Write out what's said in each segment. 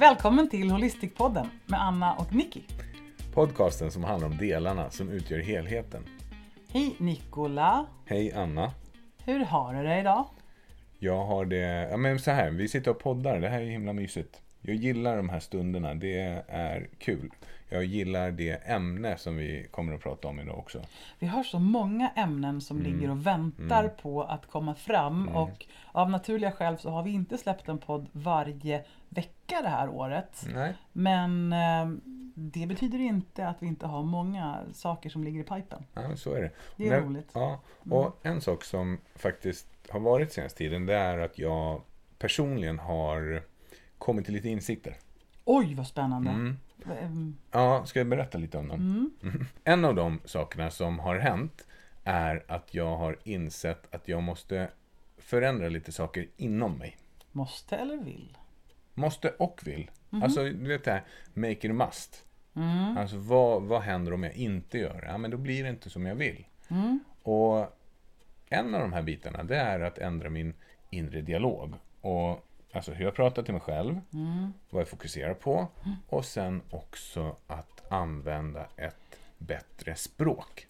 Välkommen till Holistikpodden med Anna och Nicky. Podcasten som handlar om delarna som utgör helheten. Hej Nikola! Hej Anna! Hur har du det idag? Jag har det, ja men så här, vi sitter och poddar, det här är himla mysigt. Jag gillar de här stunderna, det är kul. Jag gillar det ämne som vi kommer att prata om idag också. Vi har så många ämnen som Mm. ligger och väntar på att komma fram och av naturliga skäl så har vi inte släppt en podd varje vecka det här året. Nej. Men eh, det betyder inte att vi inte har många saker som ligger i pipen. Ja, så är det. Det är När- roligt. Ja, och en sak som faktiskt har varit senaste tiden, det är att jag personligen har kommit till lite insikter. Oj vad spännande! Mm. Ehm, Ja, ska jag berätta lite om dem? Mm. En av de sakerna som har hänt är att jag har insett att jag måste förändra lite saker inom mig. Måste eller vill? Måste och vill. Mhm. Alltså, du vet det här, make it must. Mm. Alltså, vad, vad händer om jag inte gör det? Ja, men då blir det inte som jag vill. Mm. Och en av de här bitarna, det är att ändra min inre dialog. Och alltså hur jag pratar till mig själv, Mm. vad jag fokuserar på och sen också att använda ett bättre språk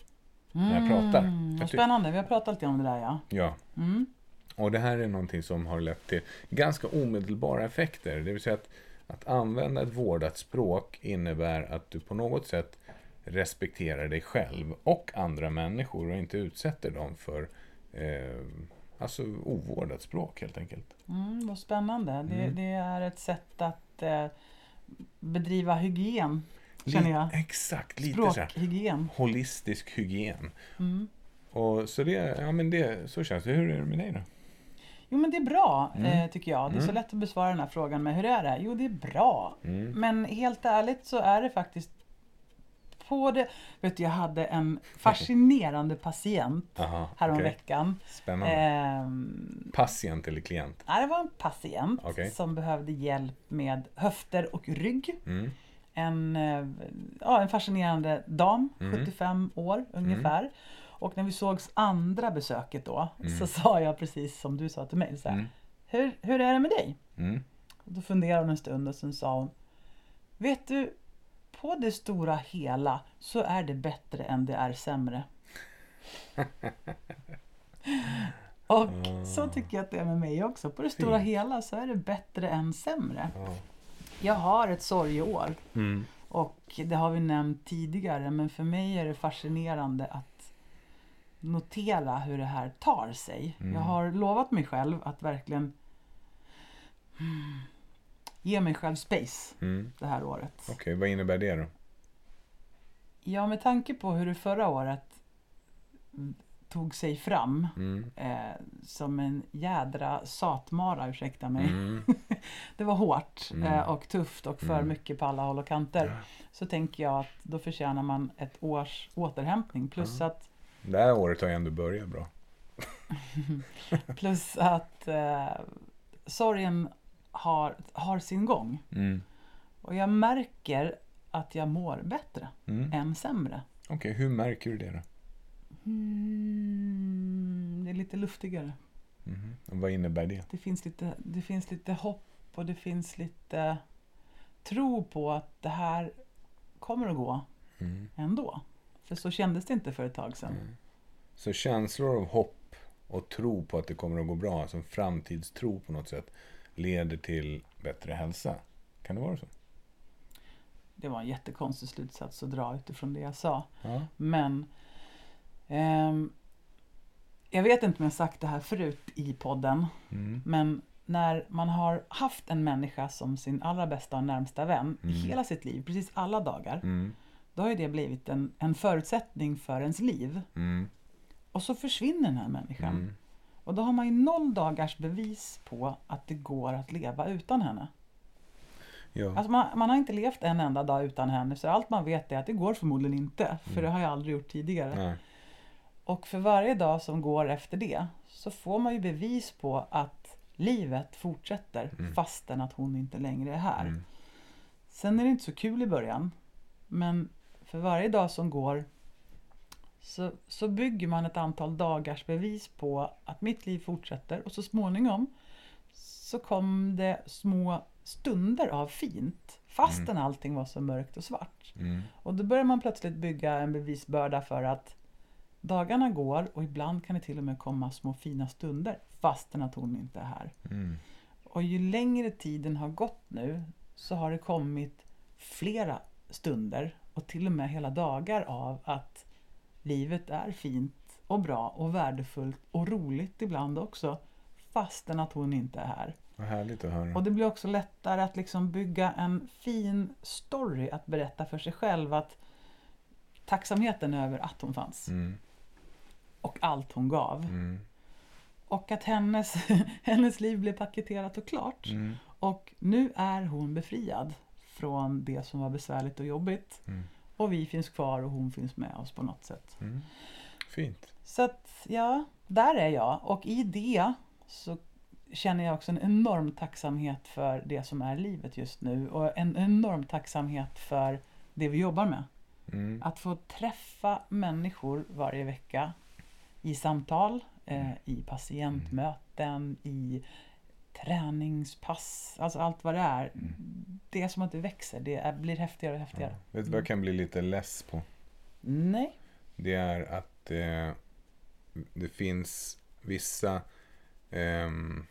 när jag pratar. Mm, Jag vad ty- spännande, vi har pratat lite om det där ja. Ja. Mm. Och det här är någonting som har lett till ganska omedelbara effekter. Det vill säga att, att använda ett vårdat språk innebär att du på något sätt respekterar dig själv och andra människor och inte utsätter dem för eh, alltså ovårdat språk helt enkelt. Mm, vad spännande. Det, Mm. det är ett sätt att eh, bedriva hygien, känner jag. Li- exakt, lite så här Språkhygien. holistisk hygien. Mm. Och så det, ja men det, så känns det. Hur är det med dig då? Jo men det är bra Mm. eh, tycker jag. Det är så Mm. lätt att besvara den här frågan med hur är det? Jo det är bra. Mm. Men helt ärligt så är det faktiskt på det. Vet du, jag hade en fascinerande patient Aha, häromveckan. okej. Spännande. Ehm, Patient eller klient? nej, det var en patient Okej. som behövde hjälp med höfter och rygg. Mm. en, eh, ja, en fascinerande dam, Mm. 75 år ungefär. Och när vi sågs andra besöket då så sa jag precis som du sa till mig. Så här, Mm. hur, hur är det med dig? Mm. Och då funderade hon en stund och sen sa hon Vet du, på det stora hela så är det bättre än det är sämre. Och så tycker jag att det är med mig också. På det stora hela så är det bättre än sämre. Ja. Jag har ett sorgeår. Mm. Och det har vi nämnt tidigare men för mig är det fascinerande att notera hur det här tar sig. Mm. Jag har lovat mig själv att verkligen ge mig själv space Mm. det här året. Okej, vad innebär det då? Ja, med tanke på hur det förra året tog sig fram Mm. eh, som en jädra satmara, ursäkta mig. Mm. Det var hårt Mm. eh, och tufft och för Mm. mycket på alla håll och kanter. Så tänker jag att då förtjänar man ett års återhämtning. Plus att, Det här året har ju ändå börjat bra. plus att eh, sorgen har, har sin gång. Mm. Och jag märker att jag mår bättre Mm. än sämre. Okej, hur märker du det då? Mm, det är lite luftigare. Mhm. Och vad innebär det? Det finns, lite, det finns lite hopp och det finns lite tro på att det här kommer att gå Mm. ändå. För så kändes det inte för ett tag sedan. Så känslor av hopp och tro på att det kommer att gå bra, alltså en framtidstro på något sätt, leder till bättre hälsa. Kan det vara så? Det var en jättekonstig slutsats att dra utifrån det jag sa. Ja. Men ehm, jag vet inte om jag sagt det här förut i podden. Mm. Men när man har haft en människa som sin allra bästa och närmsta vän i Mm. hela sitt liv, precis alla dagar. Mm. Då har det blivit en, en förutsättning för ens liv. Mm. Och så försvinner den här människan. Mm. Och då har man ju noll dagars bevis på att det går att leva utan henne. Ja. Alltså man, man har inte levt en enda dag utan henne så allt man vet är att det går förmodligen inte. För det har jag aldrig gjort tidigare. Nej. Och för varje dag som går efter det så får man ju bevis på att livet fortsätter fastän att hon inte längre är här. Mm. Sen är det inte så kul i början. Men för varje dag som går så, så bygger man ett antal dagars bevis på att mitt liv fortsätter och så småningom så kom det små stunder av fint fastän allting var så mörkt och svart. Mm. Och då börjar man plötsligt bygga en bevisbörda för att dagarna går och ibland kan det till och med komma små fina stunder fastän att hon inte är här. Mm. Och ju längre tiden har gått nu så har det kommit flera stunder och till och med hela dagar av att livet är fint och bra och värdefullt och roligt ibland också fastän att hon inte är här. Vad härligt att höra. Och det blir också lättare att liksom bygga en fin story att berätta för sig själv att tacksamheten över att hon fanns Mm. och allt hon gav. Mm. Och att hennes, hennes liv blev paketerat och klart. Mm. Och nu är hon befriad från det som var besvärligt och jobbigt. Mm. Och vi finns kvar och hon finns med oss på något sätt. Mm. Fint. Så att ja, där är jag. Och i det så känner jag också en enorm tacksamhet för det som är livet just nu. Och en enorm tacksamhet för det vi jobbar med. Mm. Att få träffa människor varje vecka i samtal, eh, i patientmöten, i träningspass, alltså allt vad det är. Det är som att det växer, det är, blir häftigare och Ja. häftigare. Vet du vad jag kan bli lite less på? Nej. Det är att eh, det finns vissa ehm,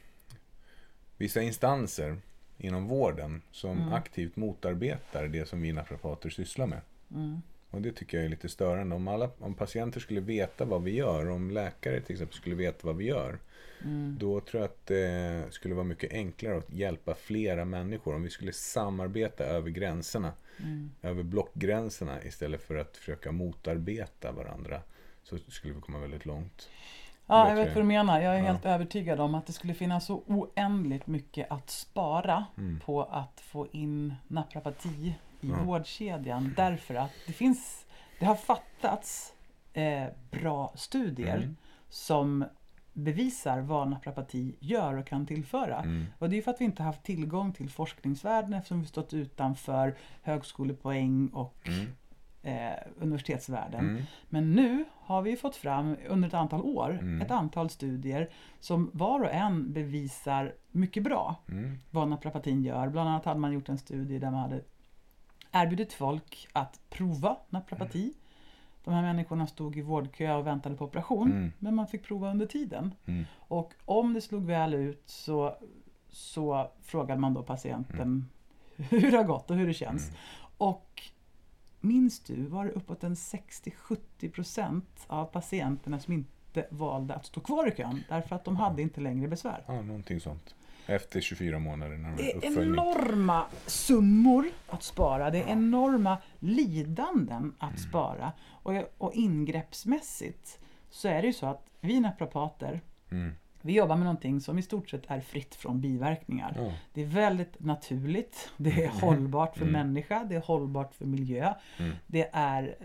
vissa instanser inom vården som Mm. aktivt motarbetar det som vi naprapater sysslar med. Mm. Och det tycker jag är lite störande. Om, alla, om patienter skulle veta vad vi gör, om läkare till exempel skulle veta vad vi gör, Mm. då tror jag att det skulle vara mycket enklare att hjälpa flera människor om vi skulle samarbeta över gränserna, Mm. över blockgränserna istället för att försöka motarbeta varandra. Så skulle vi komma väldigt långt. Ja, jag vet vad du menar. Jag är Ja. helt övertygad om att det skulle finnas så oändligt mycket att spara Mm. på att få in naprapati i Ja. vårdkedjan. Därför att det finns, det har fattats eh, bra studier Mm. som bevisar vad naprapati gör och kan tillföra. Mm. Och det är för att vi inte haft tillgång till forskningsvärlden eftersom vi stått utanför högskolepoäng och Mm. eh, universitetsvärlden. Mm. Men nu har vi fått fram under ett antal år Mm. ett antal studier som var och en bevisar mycket bra Mm. vad naprapatin gör. Bland annat hade man gjort en studie där man hade erbjudit folk att prova naprapati. De här människorna stod i vårdkö och väntade på operation Mm. men man fick prova under tiden. Mm. Och om det slog väl ut så, så frågade man då patienten hur det har gått och hur det känns. Mm. Och minns du, var det uppåt en 60-70% av patienterna som inte valde att stå kvar i kön därför att de hade inte längre besvär. Ja, någonting sånt. Efter 24 månader Det är enorma summor att spara. Det är enorma lidanden att spara. Och, och ingreppsmässigt så är det ju så att vi naprapater, Mm. vi jobbar med någonting som i stort sett är fritt från biverkningar. Ja. Det är väldigt naturligt, det är hållbart för Mm. människa, det är hållbart för miljö. Mm. Det är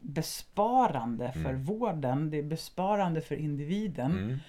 besparande för Mm. vården, det är besparande för individen.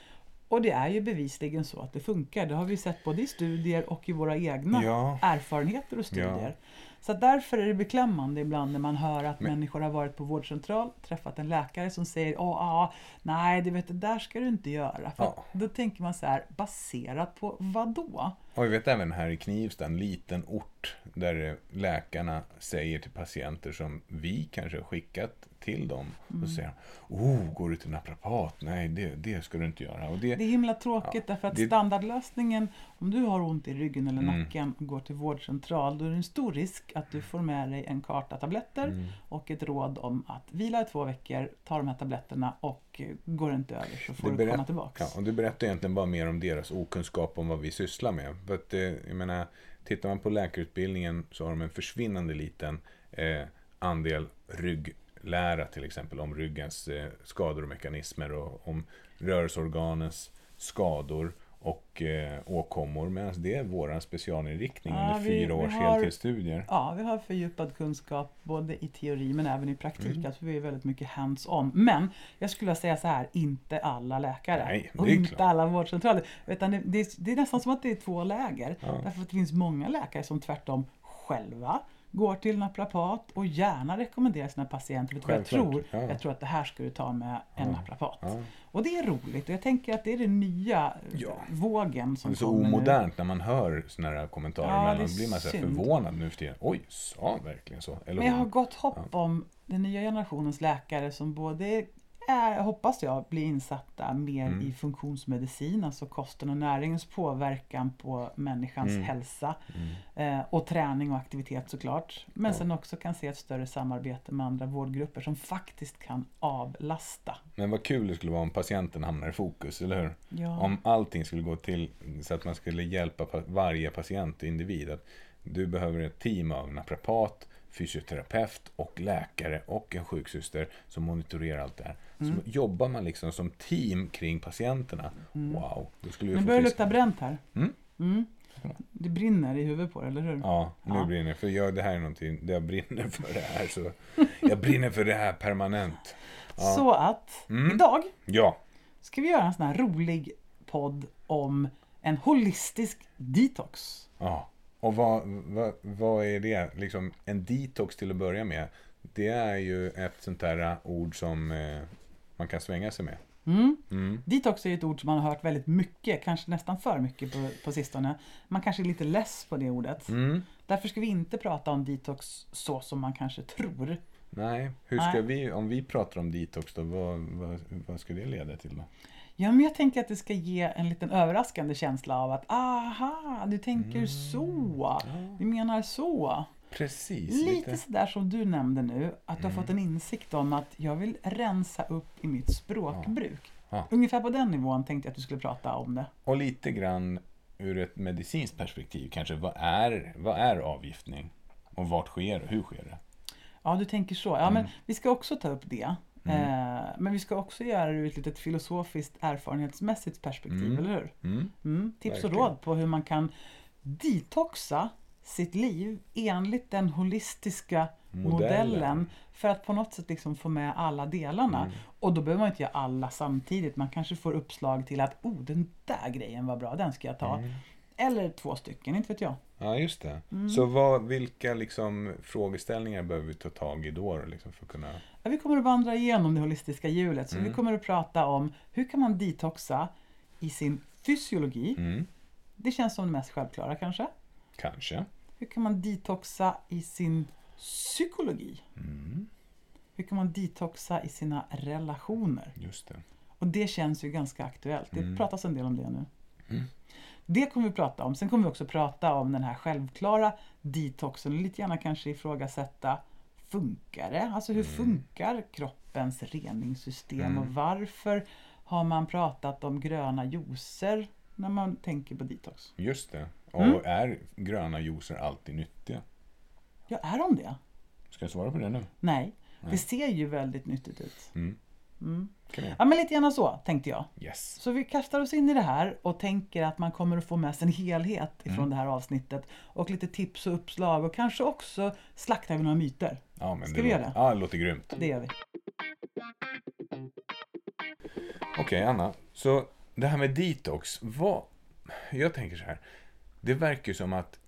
Och det är ju bevisligen så att det funkar. Det har vi sett både i studier och i våra egna Ja. erfarenheter och studier. Så därför är det beklämmande ibland när man hör att Men- människor har varit på vårdcentral, träffat en läkare som säger Åh, ah, nej, du vet, det där ska du inte göra. För Ja. då tänker man så här, baserat på vad då? Och vi vet även här i Knivsta, en liten ort, där läkarna säger till patienter som vi kanske har skickat till dem. Mm. Och säger oh, går du till naprapat? Nej, det, det ska du inte göra. Och det, Det är himla tråkigt Ja, därför att det- standardlösningen, om du har ont i ryggen eller Mm. nacken och går till vårdcentral, då är det en stor risk att du får med dig en karta tabletter Mm. och ett råd om att vila i två veckor, ta de här tabletterna och går det inte över så får du berätt- komma tillbaks. Ja, och det berättar egentligen bara mer om deras okunskap om vad vi sysslar med. För att, eh, jag menar, tittar man på läkarutbildningen så har de en försvinnande liten eh, andel rygglära till exempel om ryggens eh, skador och mekanismer och om rörelseorganens skador och eh, åkommor. Medan det är vår specialinriktning Ja, under fyra års har- heltidsstudier. Ja, vi har fördjupad kunskap både i teori men även i praktik. Mm. Alltså vi är väldigt mycket hands-on. Men jag skulle säga så här, inte alla läkare Nej, och inte klart. alla vårdcentraler. Utan det, det, det är nästan som att det är två läger. Ja. Därför att det finns många läkare som tvärtom själva går till naprapat och gärna rekommenderar sina patienter. Vet vad jag tror? ja. Jag tror att det här ska du ta med en Ja, naprapat. Ja. Och det är roligt och jag tänker att det är den nya Ja. vågen som Det är så kommer nu. omodernt när man hör såna här kommentarer Ja, är Då blir man så förvånad nu för tiden. Oj, sa han verkligen så? Eller Men jag har gott hopp om den nya generationens läkare som både är, hoppas jag, blir insatta mer Mm. i funktionsmedicin, alltså kosten och näringens påverkan på människans Mm. hälsa Mm. eh, och träning och aktivitet såklart. Men Ja. sen också kan se ett större samarbete med andra vårdgrupper som faktiskt kan avlasta. Men vad kul det skulle vara om patienten hamnar i fokus, eller hur? Ja. Om allting skulle gå till så att man skulle hjälpa pa- varje patient och individ. Att du behöver ett team av naprapat, fysioterapeut och läkare och en sjuksyster som monitorerar allt det här. Mm. Så jobbar man liksom som team kring patienterna. Wow, då skulle vi Nu börjar det lukta bränt här. Mm. Mm. Det brinner i huvudet på dig, eller hur? Ja, nu Ja. brinner. För jag, det här är någonting, det jag brinner för det här. Så jag brinner för det här permanent. Ja. Så att Mm. idag Ja, ska vi göra en sån här rolig podd om en holistisk detox. ja. Och vad, vad, vad är det? Liksom en detox till att börja med. Det är ju ett sånt där ord som eh, man kan svänga sig med. Mm. Mm. Detox är ett ord som man har hört väldigt mycket, kanske nästan för mycket på, på sistone. Man kanske är lite less på det ordet. Mm. Därför ska vi inte prata om detox så som man kanske tror. Nej, hur ska Nej. vi, om vi pratar om detox då, vad, vad, vad ska det leda till då? Ja, men jag tänker att det ska ge en liten överraskande känsla av att aha, du tänker så. Du menar så. Precis. Lite sådär som du nämnde nu, att du har fått en insikt om att jag vill rensa upp i mitt språkbruk. Ja. Ungefär på den nivån tänkte jag att du skulle prata om det. Och lite grann ur ett medicinskt perspektiv kanske. Vad är, vad är avgiftning? Och vart sker det? Hur sker det? Ja, du tänker så. Ja, men vi ska också ta upp det. Eh, men vi ska också göra det ur ett litet filosofiskt erfarenhetsmässigt perspektiv, Mm. eller hur? Mm. Mm, tips och Verkligen. råd på hur man kan detoxa sitt liv enligt den holistiska modellen, Modellen. för att på något sätt liksom få med alla delarna. Mm. Och då behöver man inte göra alla samtidigt. Man kanske får uppslag till att oh, den där grejen var bra, den ska jag ta. Mm. Eller två stycken, inte vet jag. Ja, just det. Mm. Så vad, vilka liksom, frågeställningar behöver vi ta tag i då? Liksom, för att kunna... Ja, vi kommer att vandra igenom det holistiska hjulet. Så Mm. vi kommer att prata om hur kan man detoxa i sin fysiologi. Mm. Det känns som det mest självklara kanske. Kanske. Hur kan man detoxa i sin psykologi? Mm. Hur kan man detoxa i sina relationer? Just det. Och det känns ju ganska aktuellt. Det Mm. pratas en del om det nu. Mm. Det kommer vi prata om. Sen kommer vi också prata om den här självklara detoxen och lite gärna kanske ifrågasätta Funkar det? Alltså hur Mm. funkar kroppens reningssystem Mm. och varför har man pratat om gröna juicer när man tänker på detox? Just det. Och Mm. är gröna juicer alltid nyttiga? Ja, är de det? Ska jag svara på det nu? Nej, Nej. det ser ju väldigt nyttigt ut. Mm. Mm. Ja, men lite grann så tänkte jag. Yes. Så vi kastar oss in i det här och tänker att man kommer att få med sig en helhet ifrån Mm. det här avsnittet. Och lite tips och uppslag och kanske också slaktar vi några myter. Ja, men Ska det vi göra det? Ja, det låter grymt. Det gör vi. Okej, Anna. Så det här med detox. Vad... Jag tänker så här. Det verkar ju som att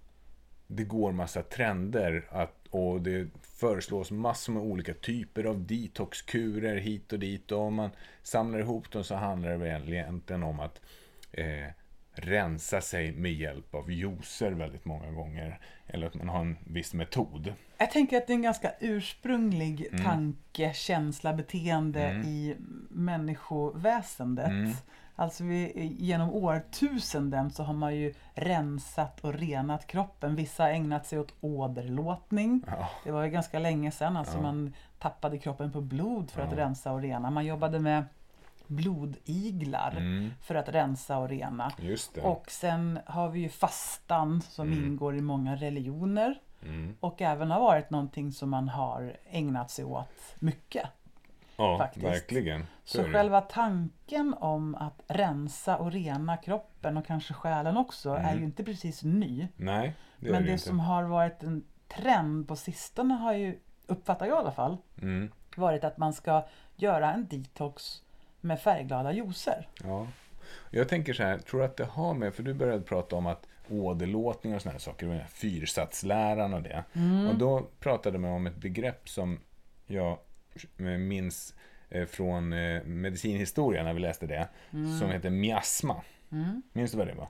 det går massa trender att, och det föreslås massor med olika typer av detoxkurer hit och dit. Och om man samlar ihop dem så handlar det väl egentligen om att eh, rensa sig med hjälp av juicer väldigt många gånger. Eller att man har en viss metod. Jag tänker att det är en ganska ursprunglig Mm. tanke, känsla, beteende Mm. i människoväsendet. Mm. Alltså vi, genom årtusenden så har man ju rensat och renat kroppen. Vissa har ägnat sig åt åderlåtning. Ja, Det var ju ganska länge sedan. Alltså Ja. man tappade kroppen på blod för att Ja. rensa och rena. Man jobbade med blodiglar mm, för att rensa och rena. just det. Och sen har vi ju fastan som Mm. ingår i många religioner. Mm. Och även har varit någonting som man har ägnat sig åt mycket. Ja, faktiskt. verkligen. Så är det. själva tanken om att rensa och rena kroppen och kanske själen också är Mm. ju inte precis ny. Nej, det är Men det det som har varit en trend på sistone har ju, uppfattar jag i alla fall, Mm. varit att man ska göra en detox med färgglada juicer. Ja. Jag tänker så här, tror du att det har med, för du började prata om att åderlåtning och sådana saker. Fyrsatsläran och det. Mm. Och då pratade man om ett begrepp som jag minns eh, från eh, medicinhistoria när vi läste det. Som heter miasma. Mm. Minns du vad det var?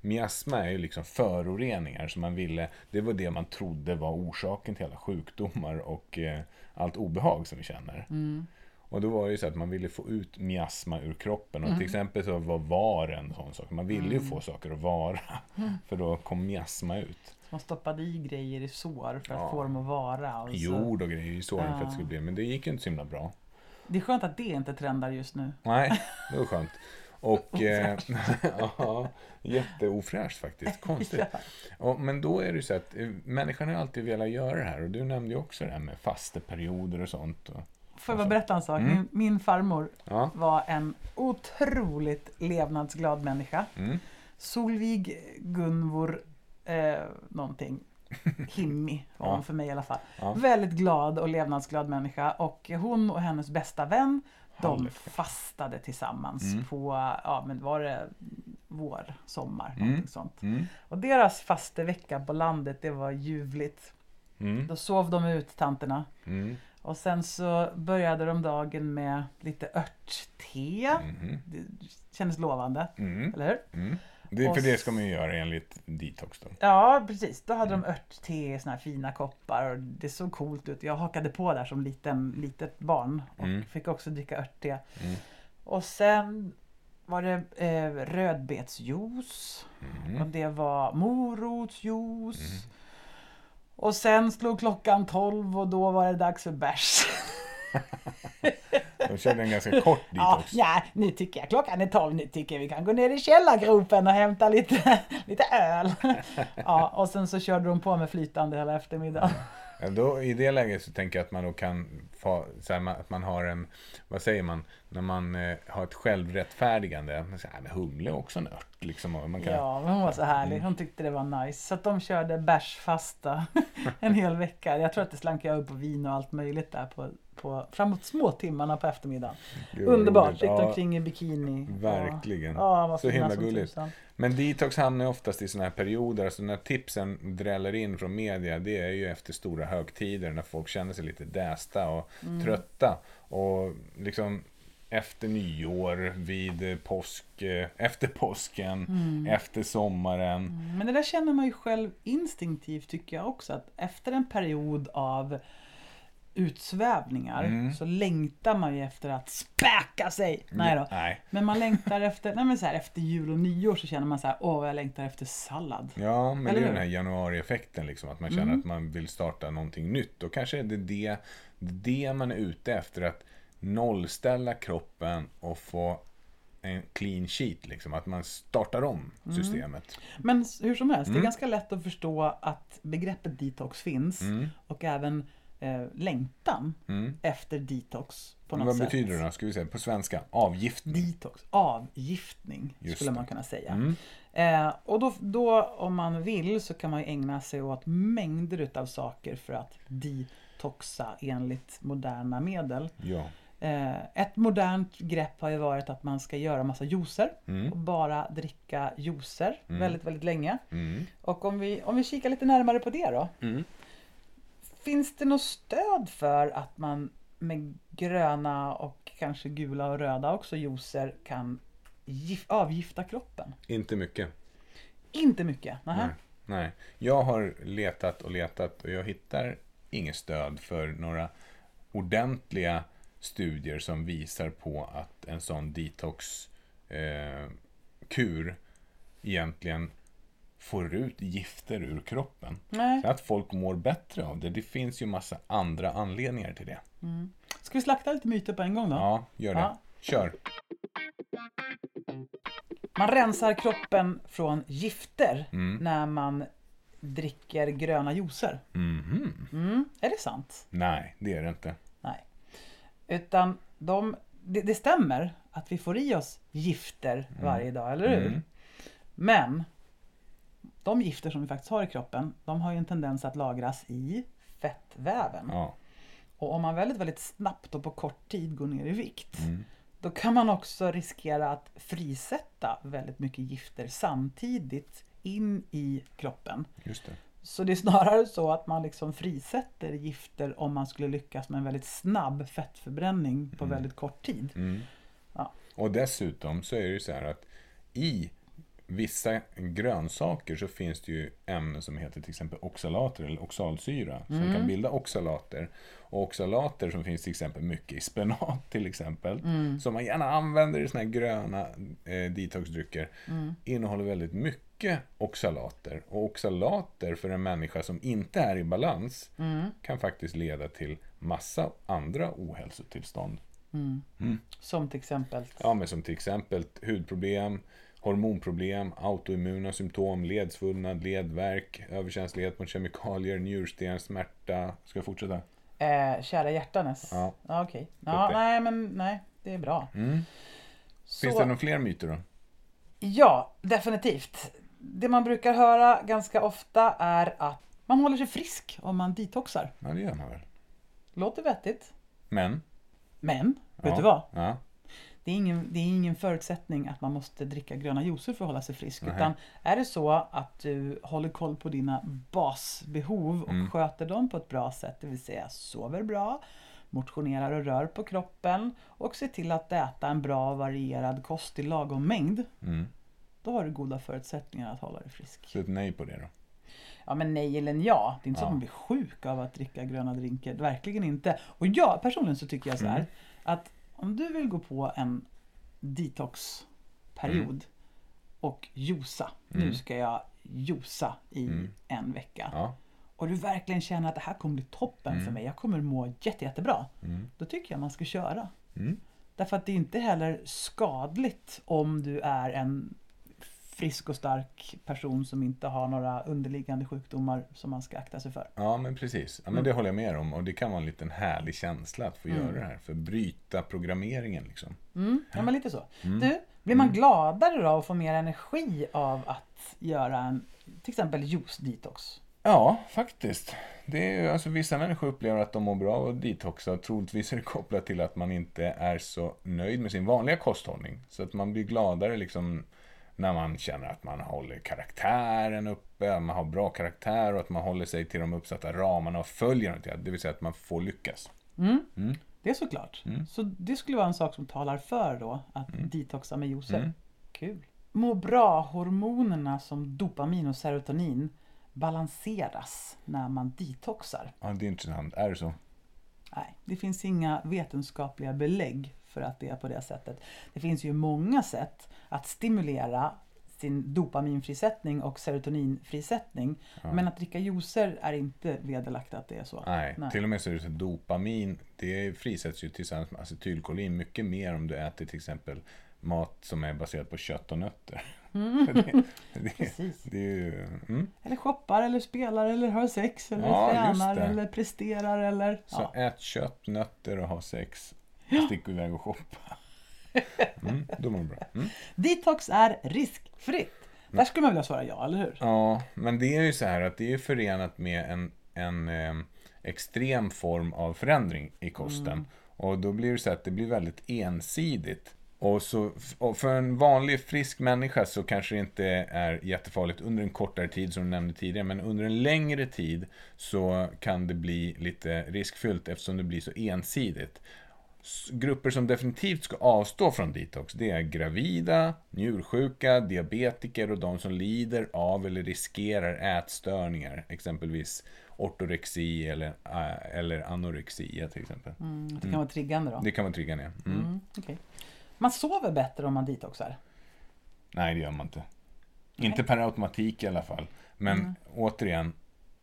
Miasma är ju liksom föroreningar som man ville, det var det man trodde var orsaken till alla sjukdomar och eh, allt obehag som vi känner. Mm. Och då var det ju så att man ville få ut miasma ur kroppen. Och Mm. till exempel så var var en sån sak. Man ville ju få saker att vara. Mm. För då kom miasma ut. Man stoppade i grejer i sår för att Ja. få dem att vara. Och så. Jord och grejer i såren för att Ja. det skulle bli. Men det gick ju inte så himla bra. Det är skönt att det inte trendar just nu. Nej, det var skönt. Och eh, ja, jätteofräscht faktiskt. Konstigt. Ja. Och, men då är det ju så att eh, människan har alltid velat göra det här. Och du nämnde ju också det här med fasteperioder och sånt. Och, Får jag bara berätta en sak? Mm. Min, min farmor ja. var en otroligt levnadsglad människa. Mm. Solvig Gunvor eh, någonting. Himmi var Ja. hon för mig i alla fall. Ja. Väldigt glad och levnadsglad människa. Och hon och hennes bästa vän de fastade tillsammans Mm. på, ja men var det vår, sommar, Mm. någonting sånt. Mm. Och deras fastevecka på landet, det var ljuvligt. Mm. Då sov de ut, tanterna. Mm. Och sen så började de dagen med lite örtte. Mhm. Det kändes lovande, Mm. eller hur? Det, Och för det ska man ju göra enligt detox då. Ja, precis. Då hade Mm. de örtte i såna här fina koppar och det såg coolt ut. Jag hakade på där som liten, litet barn och Mm. fick också dricka örtte. Mm. Och sen var det eh, rödbetsjuice och Mm. det var morotsjuice. Mm. Och sen slog klockan 12 och då var det dags för bärs. De körde en ganska kort Ja, detox. ja, nu tycker jag klockan är 12. Nu tycker jag vi kan gå ner i källargropen och hämta lite, lite öl. Ja, och sen så körde de på med flytande hela eftermiddagen. Ja, då, I det läget så tänker jag att man då kan få, så här, att man har en, vad säger man, när man eh, har ett självrättfärdigande. Man säger, "Nej, men humle är också en ört. Liksom, och man kan, Ja, men hon var så härlig. Hon tyckte det var nice. Så att de körde bärsfasta en hel vecka. Jag tror att det slank jag upp på vin och allt möjligt där på, på framåt små timmarna på eftermiddagen. Underbart. Gick Ja, omkring i bikini. Verkligen. Ja, ja, Så himla gulligt. tusan. Men detox hamnar oftast i sådana här perioder. Alltså när tipsen dräller in från media, det är ju efter stora högtider när folk känner sig lite dästa och Mm. trötta. Och liksom efter nyår, vid påsk, eh, efter påsken, Mm. efter sommaren. Men det där känner man ju själv instinktivt tycker jag också. Att efter en period av utsvävningar Mm. så längtar man ju efter att späka sig. Nej då. Nej. Men man längtar efter, nej men så här, efter jul och nyår så känner man så här, åh jag längtar efter sallad. Ja, men Eller det är hur? den här januarieffekten, liksom, att man känner Mm. att man vill starta någonting nytt. Och kanske är det det, det man är ute efter, att nollställa kroppen och få en clean sheet, liksom, att man startar om Mm. systemet. Men s- hur som helst, det är Mm. ganska lätt att förstå att begreppet detox finns Mm. och även eh, längtan Mm. efter detox på något Vad sätt. betyder det då? Ska vi säga på svenska? Avgiftning. Detox, avgiftning Just skulle det. man kunna säga. Mm. Eh, och då, då om man vill så kan man ju ägna sig åt mängder utav saker för att detoxa enligt moderna medel. Ja. Eh, ett modernt grepp har ju varit att man ska göra massa juicer och Mm. bara dricka juicer Mm. väldigt, väldigt länge. Mm. Och om vi, om vi kikar lite närmare på det då. Finns det något stöd för att man med gröna och kanske gula och röda också juicer kan gif- avgifta kroppen? Inte mycket. Inte mycket. Nähä. Nej. Nej. Jag har letat och letat och jag hittar inget stöd för några ordentliga studier som visar på att en sån detox-kur eh, kur egentligen får ut gifter ur kroppen. Nej. Så att folk mår bättre av det. Det finns ju massa andra anledningar till det. Ska vi slakta lite myter på en gång då? Ja, gör det. Ja. Kör. Man rensar kroppen från gifter Mm. när man dricker gröna juicer. Mhm. Mm. Är det sant? Nej, det är det inte. Nej. Utan de, det, det stämmer att vi får i oss gifter varje dag, eller hur? Mm. Men de gifter som vi faktiskt har i kroppen, de har ju en tendens att lagras i fettväven. Ja. Och om man väldigt, väldigt snabbt och på kort tid går ner i vikt, Mm. då kan man också riskera att frisätta väldigt mycket gifter samtidigt in i kroppen. Just det. Så det är snarare så att man liksom frisätter gifter om man skulle lyckas med en väldigt snabb fettförbränning på Mm. väldigt kort tid. Mm. Ja. Och dessutom så är det ju så här att i vissa grönsaker så finns det ju ämnen som heter till exempel oxalater eller oxalsyra som Mm. kan bilda oxalater. Och oxalater som finns till exempel mycket i spenat till exempel, Mm. som man gärna använder i såna här gröna eh, detoxdrycker, Mm. innehåller väldigt mycket oxalater. Och oxalater för en människa som inte är i balans Mm. kan faktiskt leda till massa andra ohälsotillstånd. Mm. Mm. Som till exempel. Ja, men som till exempel hudproblem, hormonproblem, autoimmuna symptom, ledsvullnad, ledvärk, överkänslighet mot kemikalier, njursten, smärta. Ska jag fortsätta? Eh, kära hjärtanes. Ja. Ja, okej. Ja, Uppe. nej, men nej, det är bra. Mm. Så, Finns det några fler myter då? Ja, definitivt. Det man brukar höra ganska ofta är att man håller sig frisk om man detoxar. Ja, det gör man väl. Låter vettigt. Men? Men, vet ja. du vad? Ja. Det är, ingen, det är ingen förutsättning att man måste dricka gröna juicer för att hålla sig frisk. Nej. Utan är det så att du håller koll på dina basbehov och Mm. sköter dem på ett bra sätt, det vill säga sover bra, motionerar och rör på kroppen och ser till att äta en bra varierad kost i lagom mängd. Mm. Då har du goda förutsättningar att hålla dig frisk. Så ett nej på det då? Ja men nej eller ja. Det är inte så Ja. att man blir sjuk av att dricka gröna drinkar. Verkligen inte. Och jag personligen så tycker jag så här. Mm. Att om du vill gå på en detoxperiod och josa. Nu Mm. ska jag josa i Mm. en vecka. Ja. Och du verkligen känner att det här kommer bli toppen Mm. för mig. Jag kommer må jätte, jättebra. Mm. Då tycker jag man ska köra. Mm. Därför att det är inte heller skadligt om du är en frisk och stark person som inte har några underliggande sjukdomar som man ska akta sig för. Ja, men precis. Ja, men Mm. det håller jag med om. Och det kan vara en liten härlig känsla att få Mm. göra det här. För att bryta programmeringen liksom. Mm, ja, men lite så. Mm. Du, blir man Mm. gladare då och får mer energi av att göra en till exempel juice-detox? Ja, faktiskt. Det är, alltså, vissa människor upplever att de mår bra av att detoxa. Troligtvis är det kopplat till att man inte är så nöjd med sin vanliga kosthållning. Så att man blir gladare liksom när man känner att man håller karaktären uppe, att man har bra karaktär och att man håller sig till de uppsatta ramarna och följer något. Det vill säga att man får lyckas. Mm, Mm. det är såklart. Mm. Så det skulle vara en sak som talar för då, att detoxa med juicer. Mm. Kul. Må bra-hormonerna som dopamin och serotonin balanseras när man detoxar. Ja, det är intressant. Är det så? Nej, det finns inga vetenskapliga belägg för att det är på det sättet. Det finns ju många sätt att stimulera sin dopaminfrisättning och serotoninfrisättning. Ja. Men att dricka juicer är inte vederlagt att det är så. Nej, Nej. till och med så är det så att dopamin, det frisätts ju tillsammans med acetylkolin mycket mer om du äter till exempel mat som är baserad på kött och nötter. det, det, Precis. det ju... Mm. Eller shoppar, eller spelar, eller har sex, eller Ja, tränar, eller presterar, eller... Så Ja. ät kött, nötter och ha sex. Stick iväg och shoppa. Mm, då mår du bra. Mm. Detox är riskfritt. Där skulle man vilja svara ja, eller hur? Ja, men det är ju så här att det är förenat med en, en eh, extrem form av förändring i kosten. Och då blir det så att det blir väldigt ensidigt. Och, så, och för en vanlig frisk människa så kanske det inte är jättefarligt under en kortare tid som du nämnde tidigare. Men under en längre tid så kan det bli lite riskfyllt eftersom det blir så ensidigt. Grupper som definitivt ska avstå från detox det är gravida, njursjuka, diabetiker och de som lider av eller riskerar ätstörningar. Exempelvis ortorexi eller, äh, eller anorexia till exempel. Mm, det kan vara triggande då. Det kan vara triggande. Mm. Mm, okej. Man sover bättre om man detoxar. Nej, det gör man inte. Inte per automatik i alla fall. Men Mm. återigen,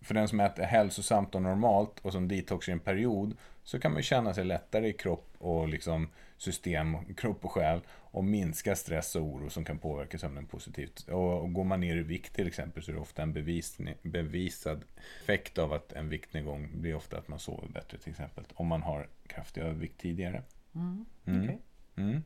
för den som äter hälsosamt och normalt och som detoxar i en period så kan man känna sig lättare i kropp och liksom system, kropp och själ och minska stress och oro som kan påverka sömnen positivt. Och, går man ner i vikt till exempel så är det ofta en bevis, bevisad effekt av att en viktnedgång blir ofta att man sover bättre till exempel. Om man har kraftig övervikt tidigare. Mm, Mm. okej. Mm.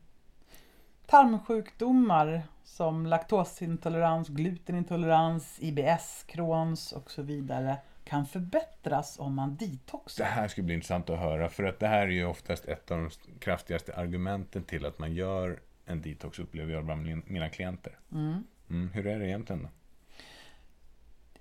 Tarmsjukdomar som laktosintolerans, glutenintolerans, IBS, Crohns och så vidare kan förbättras om man Det detoxar. här skulle bli intressant att höra, för att det här är ju oftast ett av de kraftigaste argumenten till att man gör en detox, upplever jag bland min- mina klienter. Mm. Mm, hur är det egentligen då?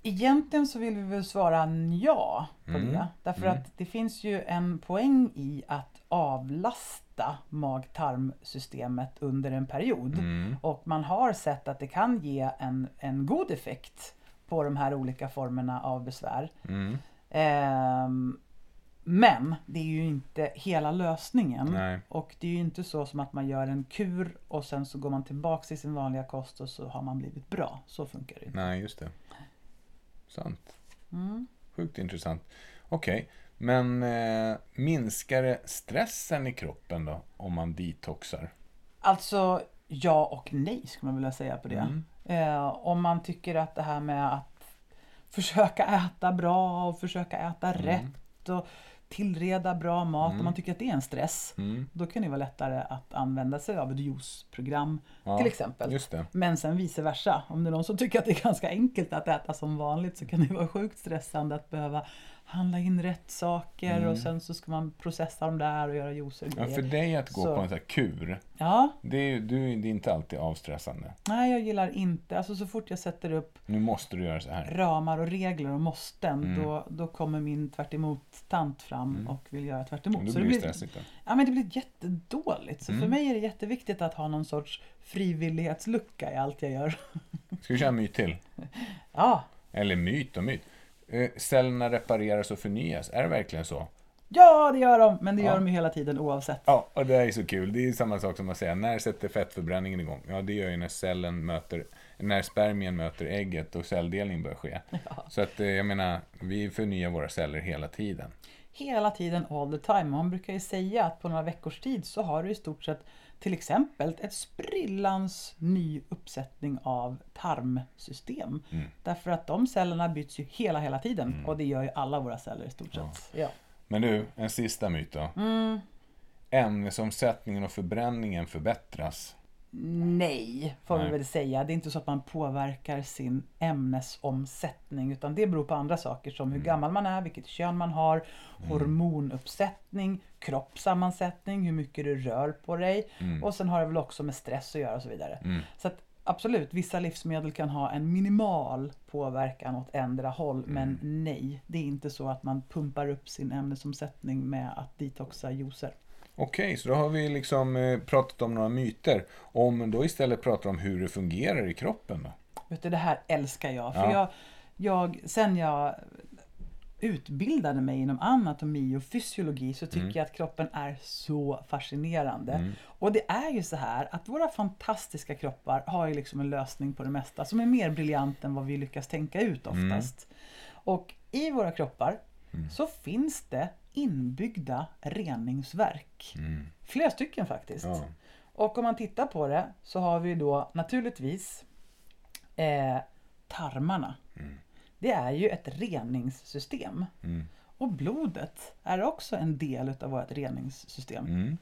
Egentligen så vill vi väl svara ja på Mm. det. Därför Mm. att det finns ju en poäng i att avlasta mag-tarmsystemet under en period. Mm. Och man har sett att det kan ge en, en god effekt på de här olika formerna av besvär. Mm. Ehm, men det är ju inte hela lösningen. Nej. Och det är ju inte så som att man gör en kur och sen så går man tillbaks till sin vanliga kost och så har man blivit bra. Så funkar det inte. Nej, just det. Sant. Mm. Sjukt intressant. Okej, men eh, minskar det stressen i kroppen då, om man detoxar? Alltså ja och nej skulle man vilja säga på det. Mm. Eh, om man tycker att det här med att försöka äta bra och försöka äta Mm. rätt och tillreda bra mat. Mm. Om man tycker att det är en stress. Mm. Då kan det vara lättare att använda sig av ett juiceprogram Ja, till exempel. Just det. Men sen vice versa. Om det är någon som tycker att det är ganska enkelt att äta som vanligt så kan det vara sjukt stressande att behöva handla in rätt saker Mm. och sen så ska man processa dem där och göra juicer och Ja, grejer. för dig att gå Så. på en sån här kur, Ja, det är, du, det är inte alltid avstressande. nej jag gillar inte, alltså så fort jag sätter upp Nu måste du göra så här. ramar och regler och måsten Mm. då, då kommer min tvärt tant fram Mm. och vill göra tvärt Då emot. Så blir det blir, stressigt. Då. ja, men det blir jättedåligt. Så Mm. för mig är det jätteviktigt att ha någon sorts frivillighetslucka i allt jag gör. Ska vi köra en myt till? Ja, Eller myt och myt. Eh, Cellerna repareras och förnyas. Är det verkligen så? ja det gör de, men det Ja. gör de ju hela tiden oavsett. Ja, och det är så kul. Det är samma sak som att säga, när sätter fettförbränningen igång? Ja, det gör ju när cellen möter, när spermien möter ägget och celldelning börjar ske. Ja. Så att eh, jag menar, vi förnyar våra celler hela tiden. Hela tiden, all the time. Man brukar ju säga att på några veckors tid så har du i stort sett till exempel ett sprillans ny uppsättning av tarmsystem. Mm. Därför att de cellerna byts ju hela, hela tiden. Mm. Och det gör ju alla våra celler i stort Ja. sett. Ja. Men du, en sista myt då. Mm, Ämnesomsättningen och förbränningen förbättras. Nej, får vi Nej. väl säga. Det är inte så att man påverkar sin ämnesomsättning. Utan det beror på andra saker som hur Mm. gammal man är, vilket kön man har, hormonuppsättning, kroppssammansättning, hur mycket du rör på dig. Mm. Och sen har det väl också med stress att göra och så vidare. Mm. Så att absolut, vissa livsmedel kan ha en minimal påverkan åt ändra håll. Men Mm. nej, det är inte så att man pumpar upp sin ämnesomsättning med att detoxa juicer. Okej, så då har vi liksom eh, pratat om några myter. Om då istället pratar om hur det fungerar i kroppen? Vet du, det här älskar jag. För Ja. jag, jag, sen jag utbildade mig inom anatomi och fysiologi så tycker Mm. jag att kroppen är så fascinerande. Mm. Och det är ju så här att våra fantastiska kroppar har ju liksom en lösning på det mesta som är mer briljant än vad vi lyckas tänka ut oftast. Och i våra kroppar Mm. så finns det inbyggda reningsverk. Mm. Flera stycken faktiskt. Ja. Och om man tittar på det så har vi då naturligtvis eh, tarmarna. Mm. Det är ju ett reningssystem. Mm. Och blodet är också en del utav vårt reningssystem. Mm.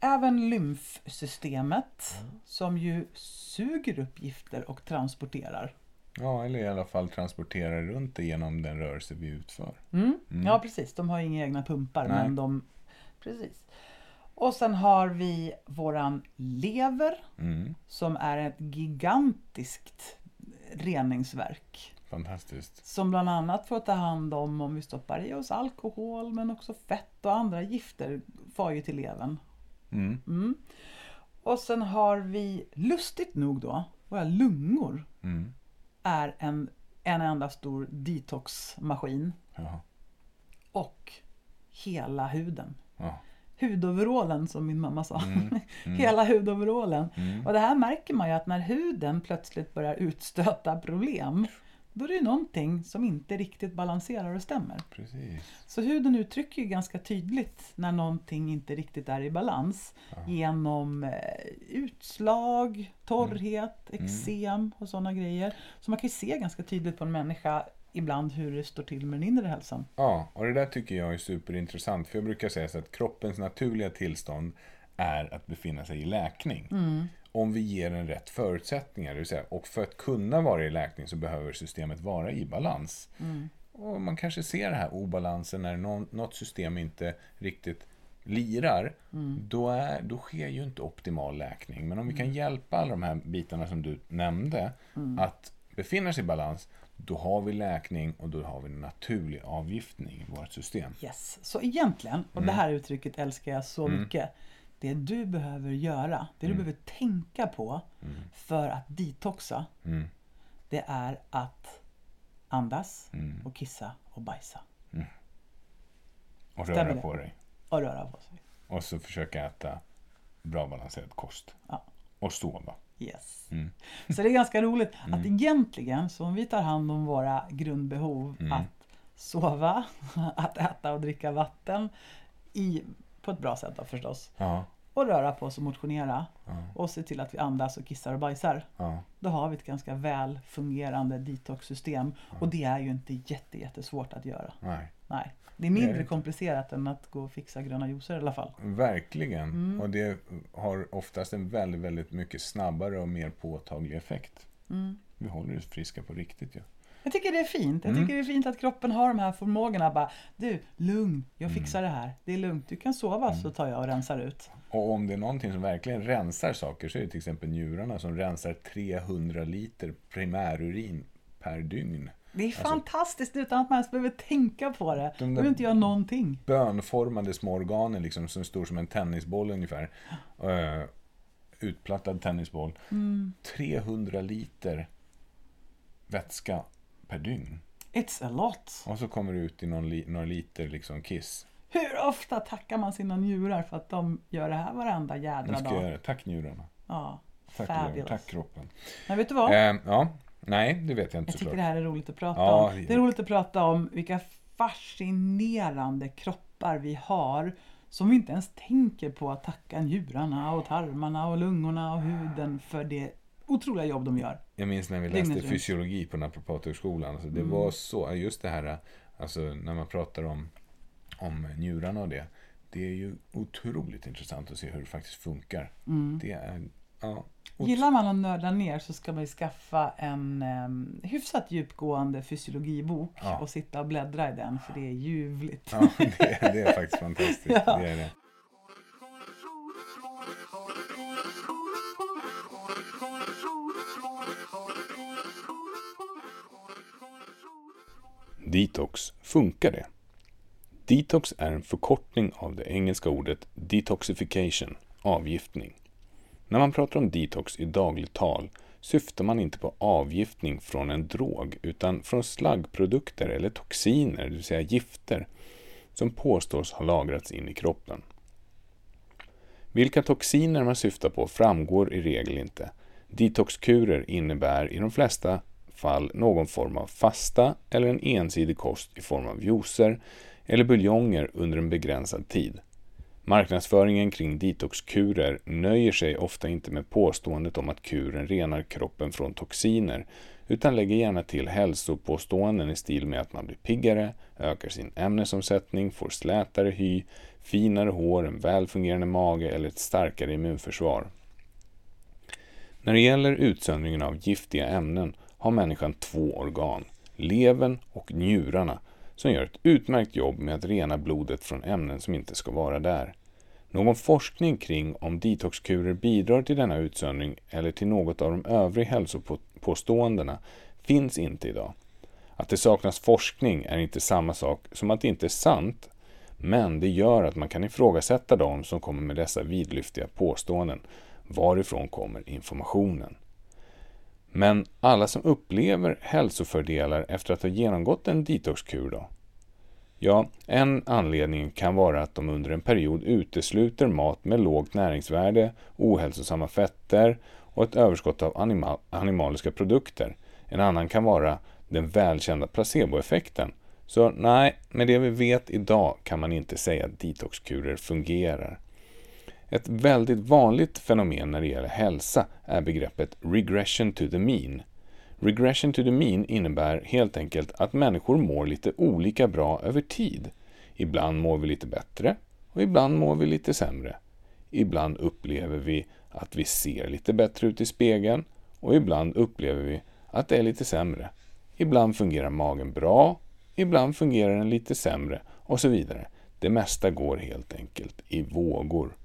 Även lymfsystemet som ju suger upp gifter och transporterar. Ja, eller i alla fall transportera runt det genom den rörelse vi utför. Mm. Mm. Ja precis, de har inga egna pumpar Nej. men de... Precis. Och sen har vi våran lever Mm. som är ett gigantiskt reningsverk. Fantastiskt. Som bland annat får ta hand om om vi stoppar i oss alkohol men också fett och andra gifter far ju till levern. Mm. Mm. Och sen har vi lustigt nog då våra lungor Mm. Är en, en enda stor detoxmaskin Ja. och hela huden. Ja. Hudoverallen som min mamma sa. Mm. Mm. Hela hudoverallen. Mm. Och det här märker man ju att när huden plötsligt börjar utstöta problem då är det ju någonting som inte riktigt balanserar och stämmer. Precis. Så huden uttrycker ju ganska tydligt när någonting inte riktigt är i balans Ja. genom eh, utslag, torrhet, Mm. eksem och sådana grejer. Så man kan ju se ganska tydligt på en människa ibland hur det står till med den inre hälsan. Ja, och det där tycker jag är superintressant. För jag brukar säga så att kroppens naturliga tillstånd är att befinna sig i läkning. Mm. Om vi ger den rätt förutsättningar. Det vill säga, och för att kunna vara i läkning så behöver systemet vara i balans. Mm. och man kanske ser den här obalansen när någon, något system inte riktigt lirar, då, är, då sker ju inte optimal läkning. Men om vi kan hjälpa alla de här bitarna som du nämnde att befinna sig i balans, då har vi läkning och då har vi en naturlig avgiftning i vårt system. Yes. Så egentligen, och det här uttrycket älskar jag så mycket. Det du behöver göra, det du behöver tänka på för att detoxa, Mm. det är att andas Mm. och kissa och bajsa. Och Stämmer röra det? på dig. Och röra på sig. Och så försöka äta bra balanserad kost. Ja. Och sova. Yes. Mm. Så det är ganska roligt att egentligen, så om vi tar hand om våra grundbehov, Mm. att sova, att äta och dricka vatten, i, på ett bra sätt då förstås, Ja, och röra på oss och motionera, ja, och se till att vi andas och kissar och bajsar. ja. Då har vi ett ganska väl fungerande detox-system. Och det är ju inte jätte, jättesvårt att göra. Nej. Nej. Det är Det är mindre komplicerat än att gå och fixa gröna juicer i alla fall. Verkligen. Mm. Och det har oftast en väldigt, väldigt mycket snabbare och mer påtaglig effekt. Mm. Vi håller oss friska på riktigt ju. Jag tycker det är fint. Jag Mm. tycker det är fint att kroppen har de här förmågorna. Bara, du, lugn, jag Mm. fixar det här. Det är lugnt. Du kan sova så tar jag och rensar ut. Och om det är någonting som verkligen rensar saker så är det till exempel njurarna som rensar 300 liter primärurin per dygn. Det är Alltså- fantastiskt utan att man ens behöver tänka på det. De behöver inte göra någonting. Bönformade små organen liksom, som stor som en tennisboll ungefär. Uh, utplattad tennisboll. Mm. 300 liter vätska per dygn. It's a lot. Och så kommer det ut i någon li- några liter liksom kiss. Hur ofta tackar man sina njurar för att de gör det här varenda jädra ska dag? göra det. Tack njurarna. Ja, Tack, levern. Tack kroppen. Men vet du vad? Eh, ja, nej, det vet jag inte Jag tycker såklart. det här är roligt att prata Ja, om. det- Det är roligt att prata om vilka fascinerande kroppar vi har som vi inte ens tänker på att tacka njurarna och tarmarna och lungorna och huden för det otroliga jobb de gör. Jag minns när vi Dygnet läste runt. fysiologi på Naprapathögskolan. Alltså det Mm. var så, just det här, alltså när man pratar om, om njurarna och det. Det är ju otroligt intressant att se hur det faktiskt funkar. Det är, ja, Gillar man att nörda ner så ska man ju skaffa en um, hyfsat djupgående fysiologibok Ja. och sitta och bläddra i den för det är ljuvligt. ja det, är, det är faktiskt fantastiskt. Ja. Det är det. Detox, funkar det? Detox är en förkortning av det engelska ordet detoxification, avgiftning. När man pratar om detox i dagligt tal syftar man inte på avgiftning från en drog utan från slaggprodukter eller toxiner, det vill säga gifter, som påstås ha lagrats in i kroppen. Vilka toxiner man syftar på framgår i regel inte. Detoxkurer innebär i de flesta fall någon form av fasta eller en ensidig kost i form av juicer eller buljonger under en begränsad tid. Marknadsföringen kring detoxkurer nöjer sig ofta inte med påståendet om att kuren renar kroppen från toxiner utan lägger gärna till hälsopåståenden i stil med att man blir piggare, ökar sin ämnesomsättning, får slätare hy, finare hår, en välfungerande mage eller ett starkare immunförsvar. När det gäller utsöndringen av giftiga ämnen har människan två organ, levern och njurarna, som gör ett utmärkt jobb med att rena blodet från ämnen som inte ska vara där. Någon forskning kring om detoxkurer bidrar till denna utsöndring eller till något av de övriga hälsopåståendena finns inte idag. Att det saknas forskning är inte samma sak som att det inte är sant, men det gör att man kan ifrågasätta de som kommer med dessa vidlyftiga påståenden. Varifrån kommer informationen? Men alla som upplever hälsofördelar efter att ha genomgått en detoxkur då? Ja, en anledning kan vara att de under en period utesluter mat med lågt näringsvärde, ohälsosamma fetter och ett överskott av anima animaliska produkter. En annan kan vara den välkända placeboeffekten. Så nej, med det vi vet idag kan man inte säga att detoxkurer fungerar. Ett väldigt vanligt fenomen när det gäller hälsa är begreppet regression to the mean. Regression to the mean innebär helt enkelt att människor mår lite olika bra över tid. Ibland mår vi lite bättre och ibland mår vi lite sämre. Ibland upplever vi att vi ser lite bättre ut i spegeln och ibland upplever vi att det är lite sämre. Ibland fungerar magen bra, Ibland fungerar den lite sämre och så vidare. Det mesta går helt enkelt i vågor.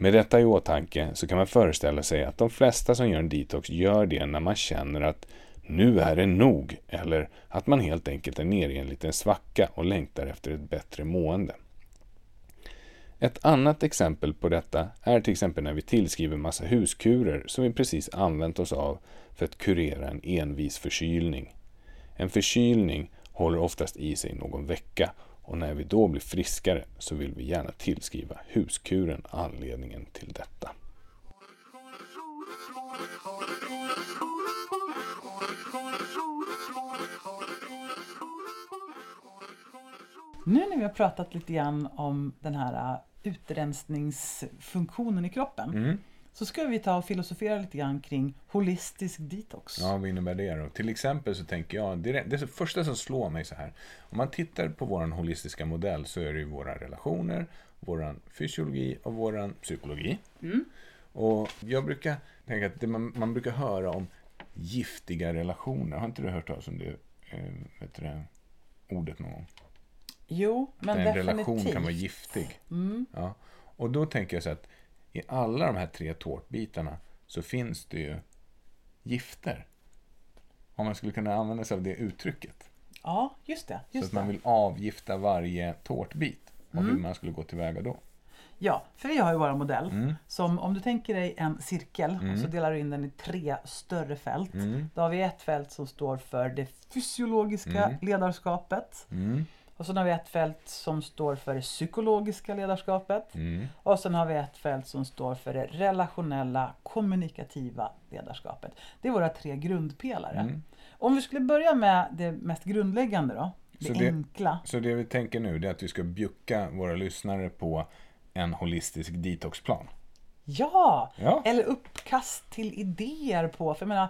Med detta i åtanke så kan man föreställa sig att de flesta som gör en detox gör det när man känner att nu är det nog eller att man helt enkelt är nere i en liten svacka och längtar efter ett bättre mående. Ett annat exempel på detta är till exempel när vi tillskriver massa huskurer som vi precis använt oss av för att kurera en envis förkylning. En förkylning håller oftast i sig någon vecka och när vi då blir friskare så vill vi gärna tillskriva huskuren anledningen till detta. Nu när vi har pratat lite grann om den här utrensningsfunktionen i kroppen Mm. Så ska vi ta och filosofera lite grann kring holistisk detox. Ja, vad innebär det då? Till exempel så tänker jag, det är det första som slår mig så här. Om man tittar på vår holistiska modell så är det ju våra relationer, vår fysiologi och vår psykologi. Mm. Och jag brukar tänka att det man, man brukar höra om giftiga relationer. Har inte du hört talas om det, eh, vet du det ordet någon gång? Jo, men en definitivt. relation kan vara giftig. Mm. Ja. Och då tänker jag så att i alla de här tre tårtbitarna så finns det ju gifter. Om man skulle kunna använda sig av det uttrycket. Ja, just det. så Just att man vill avgifta varje tårtbit. Och Mm. hur man skulle gå tillväga då. Ja, för vi har ju vår modell Mm. som om du tänker dig en cirkel och Mm. så delar du in den i tre större fält. Mm. Då har vi ett fält som står för det fysiologiska Mm. ledarskapet. Och sen har vi ett fält som står för det psykologiska ledarskapet. Mm. Och sen har vi ett fält som står för det relationella kommunikativa ledarskapet. Det är våra tre grundpelare. Mm. Om vi skulle börja med det mest grundläggande då. Det, Så det- enkla. Så det vi tänker nu är att vi ska bjucka våra lyssnare på en holistisk detoxplan. Ja! Ja. Eller uppkast till idéer på, för jag menar,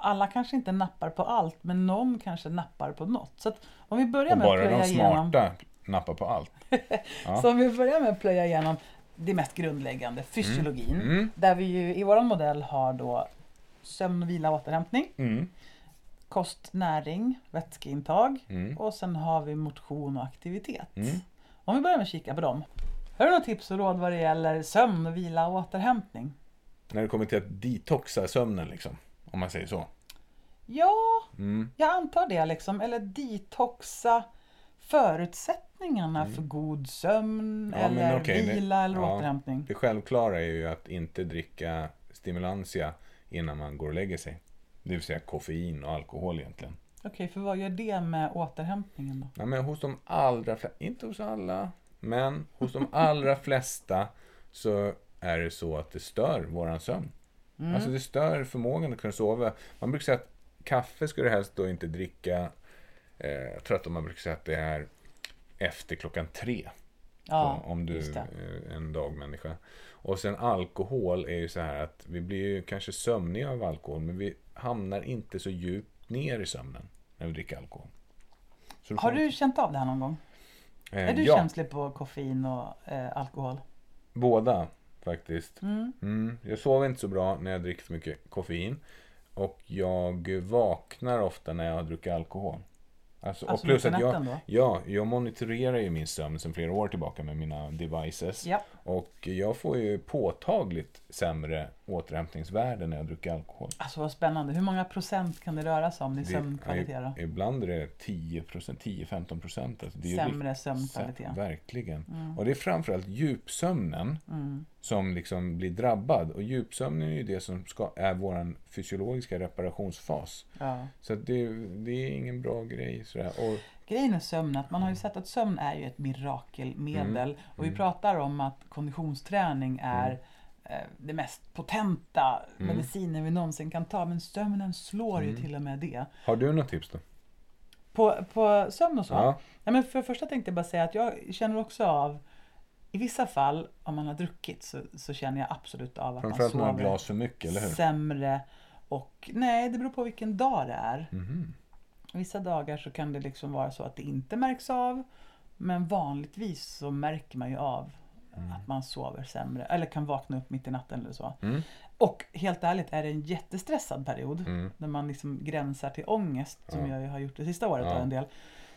alla kanske inte nappar på allt, men någon kanske nappar på något. Så att om vi börjar Och med att bara plöja de igenom, smarta nappar på allt. Ja. så om vi börjar med att plöja igenom det mest grundläggande, fysiologin, Mm. där vi ju i vår modell har då sömn, vila, återhämtning, Mm. kost, näring, vätskeintag Mm. och sen har vi motion och aktivitet. Mm. Om vi börjar med att kika på dem. Har du några tips och råd vad det gäller sömn, vila och återhämtning? När det kommer till att detoxa sömnen liksom. Om man säger så. Ja, Mm. jag antar det liksom. Eller detoxa förutsättningarna för god sömn Ja, eller det- vila eller ja. återhämtning. Det självklara är ju att inte dricka stimulantia innan man går och lägger sig. Det vill säga koffein och alkohol egentligen. Okej, för vad gör det med återhämtningen då? Ja, men hos de allra flesta, inte hos alla, men hos de allra flesta så är det så att det stör våran sömn. Mm. Alltså det stör förmågan att kunna sova. Man brukar säga att kaffe ska du helst då inte dricka. Eh, jag tror att man brukar säga att det är efter klockan tre. Ja, Så, om du är en dagmänniska. Och sen alkohol är ju så här att vi blir ju kanske sömniga av alkohol men vi hamnar inte så djupt ner i sömnen när vi dricker alkohol. Så Har du känt av det här någon gång? Eh, Är du ja, känslig på koffein och eh, alkohol? båda faktiskt. Mm. Mm, jag sover inte så bra när jag dricker för mycket koffein. Och jag vaknar ofta när jag har druckit alkohol. Alltså, Alltså och plus att jag, då? ja, jag monitorerar ju min sömn sedan flera år tillbaka med mina devices. Ja. Och jag får ju påtagligt sämre återhämtningsvärden när jag dricker alkohol. Alltså vad spännande. Hur många procent kan det röra sig om i sömnkvalitet då? Ibland är det 10%, 10-15 procent. Alltså det är Sämre sömnkvalitet. Verkligen. Mm. Och det är framförallt djupsömnen Mm. som liksom blir drabbad. Och djupsömnen är ju det som ska, är vår fysiologiska reparationsfas. Ja. Så det, det är ingen bra grej. Sådär. Och, Grejen är sömn, att man har ju sett att sömn är ju ett mirakelmedel. Och vi Mm. pratar om att konditionsträning är eh, det mest potenta Mm. medicinen vi någonsin kan ta. Men sömnen slår ju Mm. till och med det. har du något tips då? På, på sömn och så? Ja. Ja, men för det första tänkte jag bara säga att jag känner också av i vissa fall, om man har druckit, så, så känner jag absolut av att man Framförallt några sover glas för mycket, eller hur? sämre. Och nej, det beror på vilken dag det är. Vissa dagar så kan det liksom vara så att det inte märks av. Men vanligtvis så märker man ju av att man sover sämre. Eller kan vakna upp mitt i natten eller så. Mm. Och helt ärligt är det en jättestressad period. Mm. När man liksom gränsar till ångest. Som Ja. jag har gjort det sista året Ja. en del.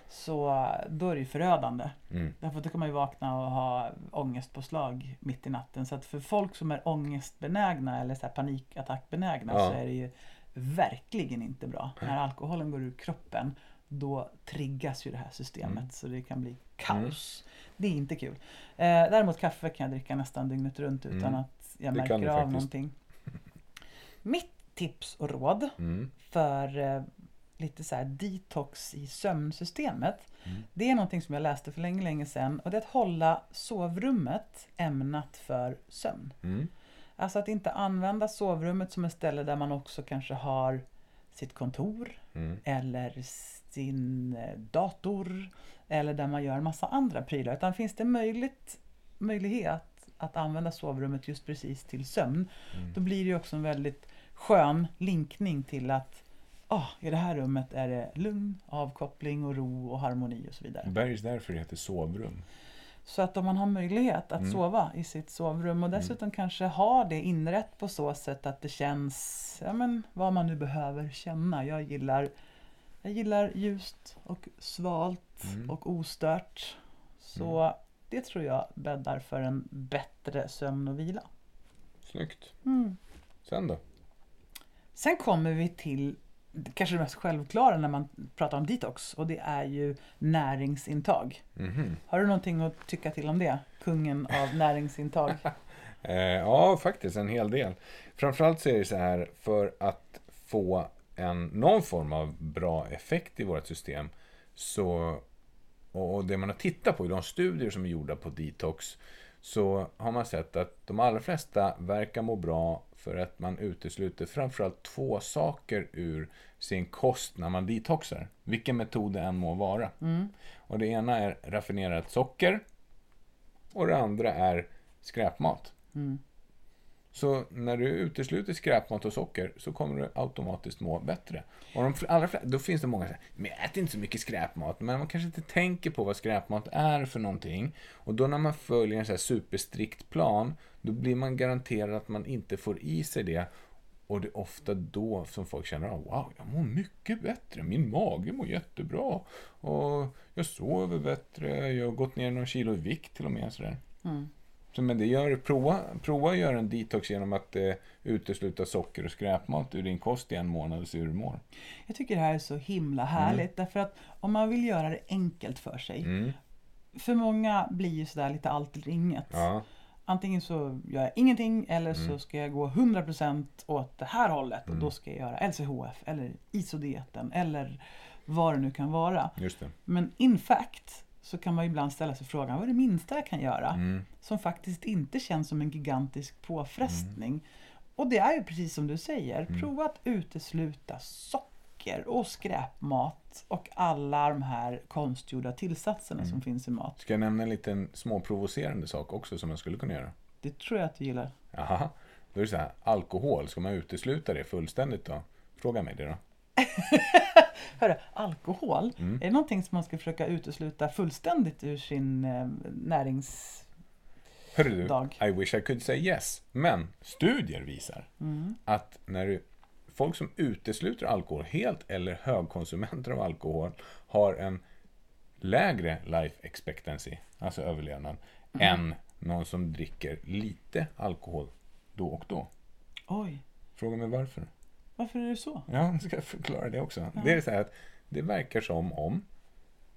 Så då är det ju förödande. Mm. Därför att då kan man ju vakna och ha ångestpåslag mitt i natten. Så att för folk som är ångestbenägna eller så här panikattackbenägna Ja. så är det ju verkligen inte bra. När alkoholen går ur kroppen då triggas ju det här systemet Mm. så det kan bli kaos. Det är inte kul. Eh, däremot kaffe kan jag dricka nästan dygnet runt utan Mm. att jag Det märker av faktiskt. någonting. Mitt tips och råd Mm. för eh, lite så detox i sömnsystemet. Mm. Det är någonting som jag läste för länge, länge sedan och det är att hålla sovrummet ämnat för sömn. Alltså att inte använda sovrummet som ett ställe där man också kanske har sitt kontor Mm. eller sin eh, dator eller där man gör en massa andra prylar. Utan finns det möjligt, möjlighet att använda sovrummet just precis till sömn, Mm. då blir det också en väldigt skön linkning till att ah, i det här rummet är det lugn, avkoppling och ro och harmoni och så vidare. Bergs därför det heter sovrum. Så att om man har möjlighet att Mm. sova i sitt sovrum och dessutom kanske ha det inrätt på så sätt att det känns, ja men vad man nu behöver känna. Jag gillar, jag gillar ljust och svalt Mm. och ostört. Så det tror jag bäddar för en bättre sömn och vila. Snyggt. Mm. Sen då? Sen kommer vi till kanske det mest självklara när man pratar om detox och det är ju näringsintag. Mhm. Har du någonting att tycka till om det? Kungen av näringsintag. Eh, ja, faktiskt en hel del. Framförallt så är det så här, för att få en, någon form av bra effekt i vårt system, så, och det man har tittat på i de studier som är gjorda på detox, så har man sett att de allra flesta verkar må bra för att man utesluter framförallt två saker ur sin kost när man detoxar. Vilken metod det än må vara. Mm. Och det ena är raffinerat socker och det andra är skräpmat. Mm. Så när du utesluter skräpmat och socker så kommer du automatiskt må bättre. Och de allra då finns det många som säger, men jag äter inte så mycket skräpmat. Men man kanske inte tänker på vad skräpmat är för någonting. Och då när man följer en så här superstrikt plan, då blir man garanterad att man inte får i sig det. Och det är ofta då som folk känner, "Ah, wow, jag mår mycket bättre, min mage mår jättebra. Och jag sover bättre, jag har gått ner några kilo i vikt till och med. Sådär. Mm. Så men det gör, prova, prova att göra en detox genom att eh, utesluta socker och skräpmat ur din kost i en månad och se hur du mår. Jag tycker det här är så himla härligt därför att om man vill göra det enkelt för sig. Mm. För många blir ju sådär lite allt eller inget. Ja. Antingen så gör jag ingenting eller så Mm. ska jag gå 100% åt det här hållet och Mm. då ska jag göra LCHF eller isodieten eller vad det nu kan vara. Men in fact så kan man ju ibland ställa sig frågan vad är det minsta jag kan göra Mm. som faktiskt inte känns som en gigantisk påfrestning. Och det är ju precis som du säger, Mm. prova att utesluta socker och skräpmat och alla de här konstgjorda tillsatserna Mm. som finns i mat. Ska jag nämna en liten småprovocerande sak också som man skulle kunna göra? Det tror jag att du gillar. Jaha. Då är det så här, alkohol, ska man utesluta det fullständigt då? Fråga mig det då. Hörru, alkohol, Mm. är det någonting som man ska försöka utesluta fullständigt ur sin eh, närings... Hörru du, Dag. I wish I could say yes. Men studier visar Mm. att när du, folk som utesluter alkohol helt eller högkonsumenter av alkohol har en lägre life expectancy, alltså överlevnad, än någon som dricker lite alkohol då och då. Oj, Fråga mig varför. varför är det så? Ja, jag ska förklara det också. Det är så här att det verkar som om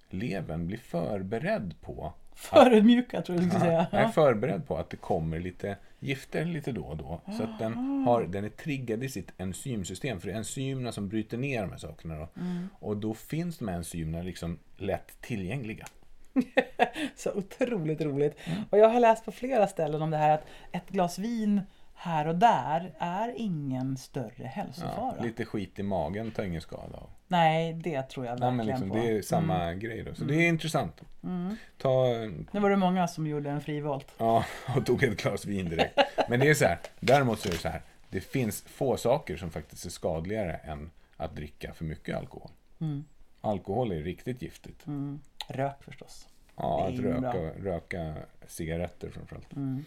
levern blir förberedd på Förödmjuka tror jag du skulle säga. Jag är förberedd på att det kommer lite gifter lite då och då. Så att den, har, den är triggad i sitt enzymsystem. För det är enzymerna som bryter ner de här sakerna. Då. Mm. Och då finns de här enzymerna liksom lätt tillgängliga. Så otroligt roligt. Och jag har läst på flera ställen om det här att ett glas vin här och där är ingen större hälsofara. Ja, lite skit i magen tar ingen skada av. Nej, det tror jag Nej, verkligen men liksom, på. Mm. det är samma grej då. Så det är intressant. Ta, Nu var det många som gjorde en frivolt. ja, och tog ett glas vin direkt. Men det är så här, däremot så är det så här. Det finns få saker som faktiskt är skadligare än att dricka för mycket alkohol. Mm. Alkohol är riktigt giftigt. Mm. Rök förstås. Ja, att röka, bra. röka cigaretter framförallt. Mm.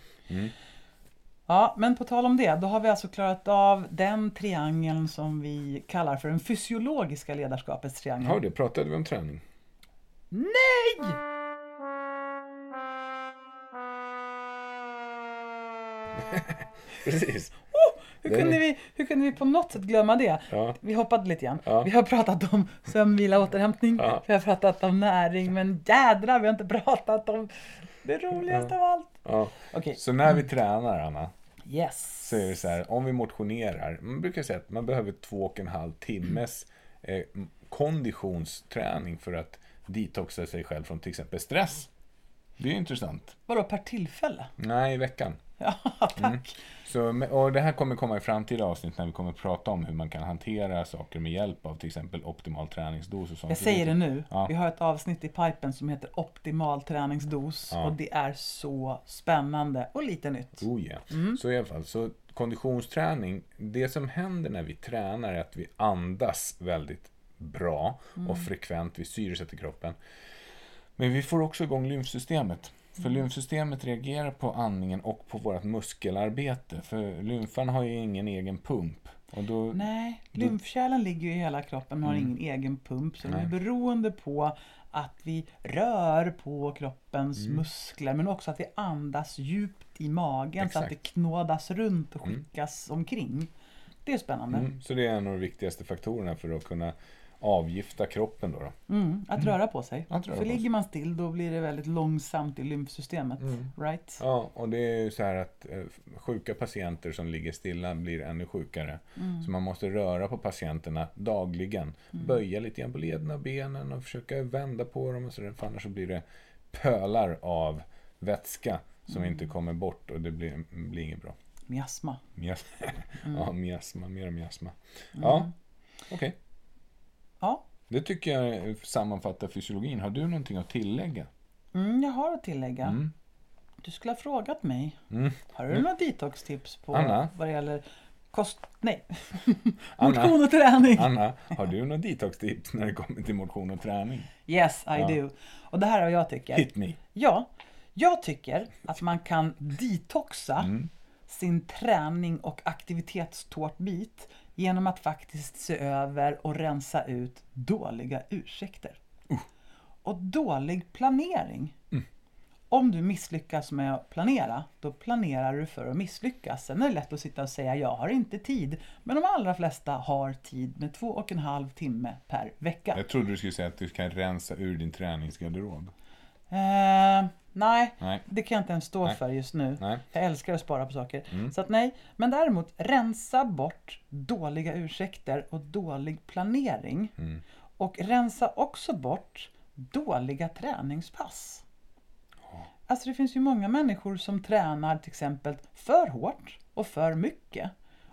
Ja, men på tal om det, då har vi alltså klarat av den triangeln som vi kallar för den fysiologiska ledarskapets triangel. Har det, pratade vi om träning? Nej! Precis. Hur Det är- kunde, vi, hur kunde vi på något sätt glömma det? Ja. Vi hoppade lite grann. Ja. Vi har pratat om sömnvila, återhämtning, Ja. vi har pratat om näring, men jädrar, vi har inte pratat om det roligaste av allt. Ja. Okej, Så när vi tränar, Anna, yes. så är det så här, om vi motionerar, man brukar säga att man behöver två och en halv timmes eh, konditionsträning för att detoxa sig själv från till exempel stress. Det är ju intressant. Vadå, per tillfälle? Nej, i veckan. Ja, tack. Mm. Så, och det här kommer komma i framtida avsnitt när vi kommer prata om hur man kan hantera saker med hjälp av till exempel optimal träningsdos och sånt. Jag säger det nu. Ja. Vi har ett avsnitt i pipen som heter Optimal träningsdos Ja. och det är så spännande och lite nytt. Oh yeah. Mm. Så i alla fall, så konditionsträning, det som händer när vi tränar är att vi andas väldigt bra Mm. och frekvent, vi syresätter kroppen. Men vi får också igång lymfsystemet. För Mm. lymfsystemet reagerar på andningen och på vårt muskelarbete. För lymfan har ju ingen egen pump. Och då, Nej, lymfkärlen ligger ju i hela kroppen men har ingen egen pump. Så de är Mm. Nej. beroende på att vi rör på kroppens Mm. muskler men också att vi andas djupt i magen så att Exakt. det knådas runt och Mm. skickas omkring. Det är spännande. mm, så det är en av de viktigaste faktorerna för att kunna avgifta kroppen. Då, då. Mm, att röra på sig. Röra För på sig. ligger man still då blir det väldigt långsamt i lymfsystemet. Mm. Right? Ja, och det är ju så här att eh, sjuka patienter som ligger stilla blir ännu sjukare. Mm. Så man måste röra på patienterna dagligen. Böja lite grann på lederna och benen och försöka vända på dem och sådär. För annars så blir det pölar av vätska som Mm. inte kommer bort och det blir, blir inget bra. Miasma. Mias Mm. ja, miasma, mer miasma. Ja, okej. Ja, Det tycker jag sammanfattar fysiologin. Har du någonting att tillägga? mm, jag har att tillägga. Mm. Du skulle ha frågat mig. Mm. Har du några detox-tips på Anna? vad det gäller kost... Nej, motion och träning? Anna, har du några detox-tips när det kommer till motion och träning? Yes, I Ja. do. Och det här är vad jag tycker. Hit me. Ja, jag tycker att man kan detoxa Mm. sin träning och aktivitetstårtbit genom att faktiskt se över och rensa ut dåliga ursäkter. Och dålig planering. Om du misslyckas med att planera, då planerar du för att misslyckas. Sen är det lätt att sitta och säga jag har inte tid. Men de allra flesta har tid med två och en halv timme per vecka. Jag trodde du skulle säga att du kan rensa ur din träningsgarderob. Eh, nej, Nej. det kan jag inte ens stå Nej. för just nu. Nej. Jag älskar att spara på saker. Mm. Så att nej, men däremot rensa bort dåliga ursäkter och dålig planering. Mm. Och rensa också bort dåliga träningspass. Alltså det finns ju många människor som tränar till exempel för hårt och för mycket.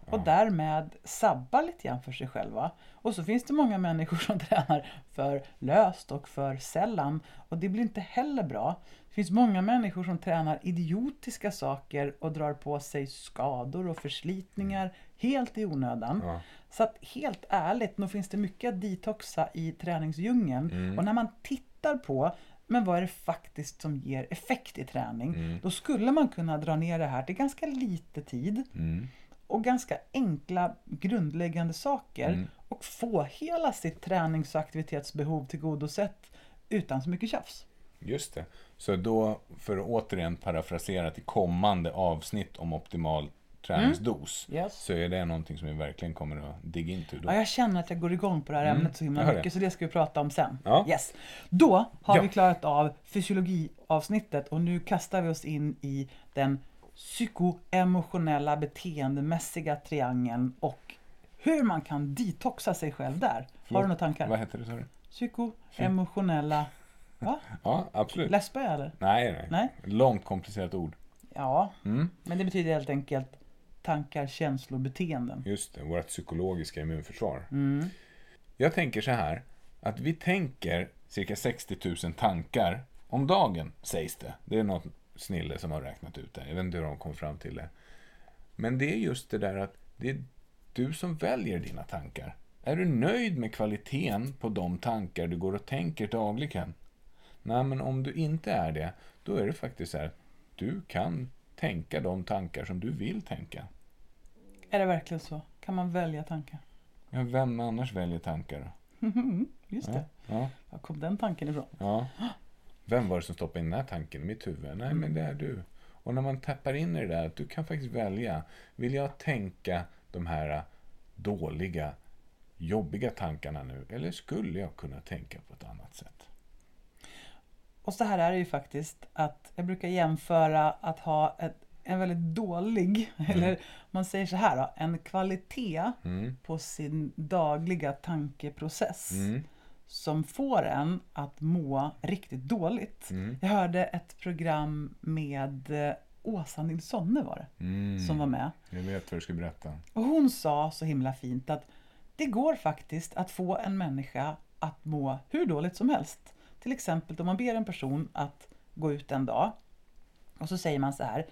Och därmed sabbar lite grann för sig själva. Och så finns det många människor som tränar för löst och för sällan. Och det blir inte heller bra. Det finns många människor som tränar idiotiska saker och drar på sig skador och förslitningar helt i onödan. Ja. Så att helt ärligt, nog finns det mycket att detoxa i träningsdjungeln. Mm. Och när man tittar på men vad är det faktiskt som ger effekt i träning? Mm. Då skulle man kunna dra ner det här till ganska lite tid Mm. Och ganska enkla grundläggande saker Mm. och få hela sitt tränings och aktivitetsbehov tillgodosett utan så mycket tjafs. Just det. Så då, för att återigen parafrasera till kommande avsnitt om optimal träningsdos, Yes. så är det någonting som vi verkligen kommer att dig into. Då. Ja, jag känner att jag går igång på det här ämnet så himla Mm. mycket så det ska vi prata om sen. Ja. Yes. Då har Ja. vi klarat av fysiologiavsnittet och nu kastar vi oss in i den psykoemotionella beteendemässiga triangeln och hur man kan detoxa sig själv där. Har Förlåt, du några tankar? Vad heter det, sa du? Psykoemotionella... Va? Ja, absolut. Läspar jag eller? Nej, nej. Nej. Långt komplicerat ord. Ja, Mm. men det betyder helt enkelt tankar, känslor, beteenden. Just det, vårt psykologiska immunförsvar. Mm. Jag tänker så här, att vi tänker cirka 60 000 tankar om dagen, sägs det. Det är något snille som har räknat ut det. Jag vet inte hur de kom fram till det. Men det är just det där att det är du som väljer dina tankar. Är du nöjd med kvaliteten på de tankar du går och tänker dagligen? Nej, men om du inte är det, då är det faktiskt så här att du kan tänka de tankar som du vill tänka. Är det verkligen så? Kan man välja tankar? Ja, vem annars väljer tankar Just Ja, det. ja, Var kom den tanken ifrån? ja. Vem var det som stoppade in den här tanken i mitt huvud? Nej, men det är du. Och när man tappar in i det där, att du kan faktiskt välja. Vill jag tänka de här dåliga, jobbiga tankarna nu? Eller skulle jag kunna tänka på ett annat sätt? Och så här är det ju faktiskt att jag brukar jämföra att ha ett, en väldigt dålig, eller om man säger så här då, en kvalitet Mm. på sin dagliga tankeprocess Mm. Som får en att må riktigt dåligt. Mm. Jag hörde ett program med eh, Åsa Nilssonne var det, Mm. som var med. Jag vet vad du ska berätta. Och hon sa så himla fint att det går faktiskt att få en människa att må hur dåligt som helst. Till exempel om man ber en person att gå ut en dag och så säger man så här.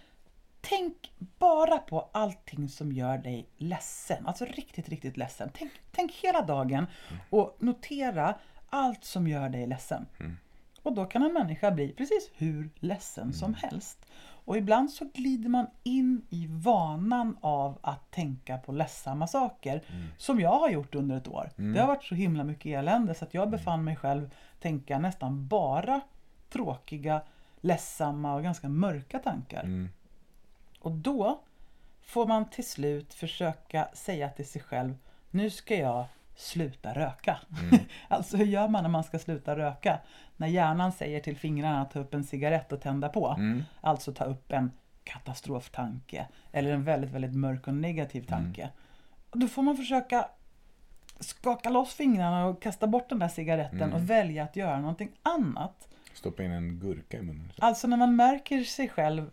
Tänk bara på allting som gör dig ledsen, alltså riktigt, riktigt ledsen. Tänk, tänk hela dagen och notera allt som gör dig ledsen. Och då kan en människa bli precis hur ledsen som helst. Och ibland så glider man in i vanan av att tänka på ledsamma saker. Som jag har gjort under ett år. Det har varit så himla mycket elände så att jag befann mig själv tänka nästan bara tråkiga, ledsamma och ganska mörka tankar. Mm. Och då får man till slut försöka säga till sig själv Nu ska jag sluta röka. alltså hur gör man när man ska sluta röka? När hjärnan säger till fingrarna att ta upp en cigarett och tända på. Mm. Alltså ta upp en katastroftanke. Eller en väldigt, väldigt mörk och negativ tanke. Och då får man försöka skaka loss fingrarna och kasta bort den där cigaretten och välja att göra någonting annat. Stoppa in en gurka i munnen. Alltså när man märker sig själv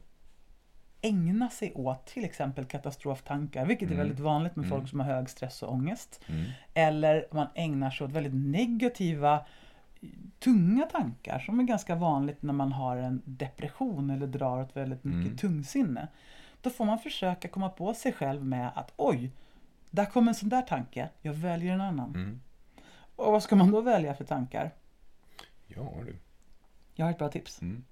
ägna sig åt till exempel katastroftankar, vilket är väldigt vanligt med folk som har hög stress och ångest. Mm. Eller man ägnar sig åt väldigt negativa, tunga tankar som är ganska vanligt när man har en depression eller drar åt väldigt mycket tungsinne. Då får man försöka komma på sig själv med att oj, där kom en sån där tanke, jag väljer en annan. Mm. Och vad ska man då välja för tankar? Ja, du. Jag har ett bra tips. Mm.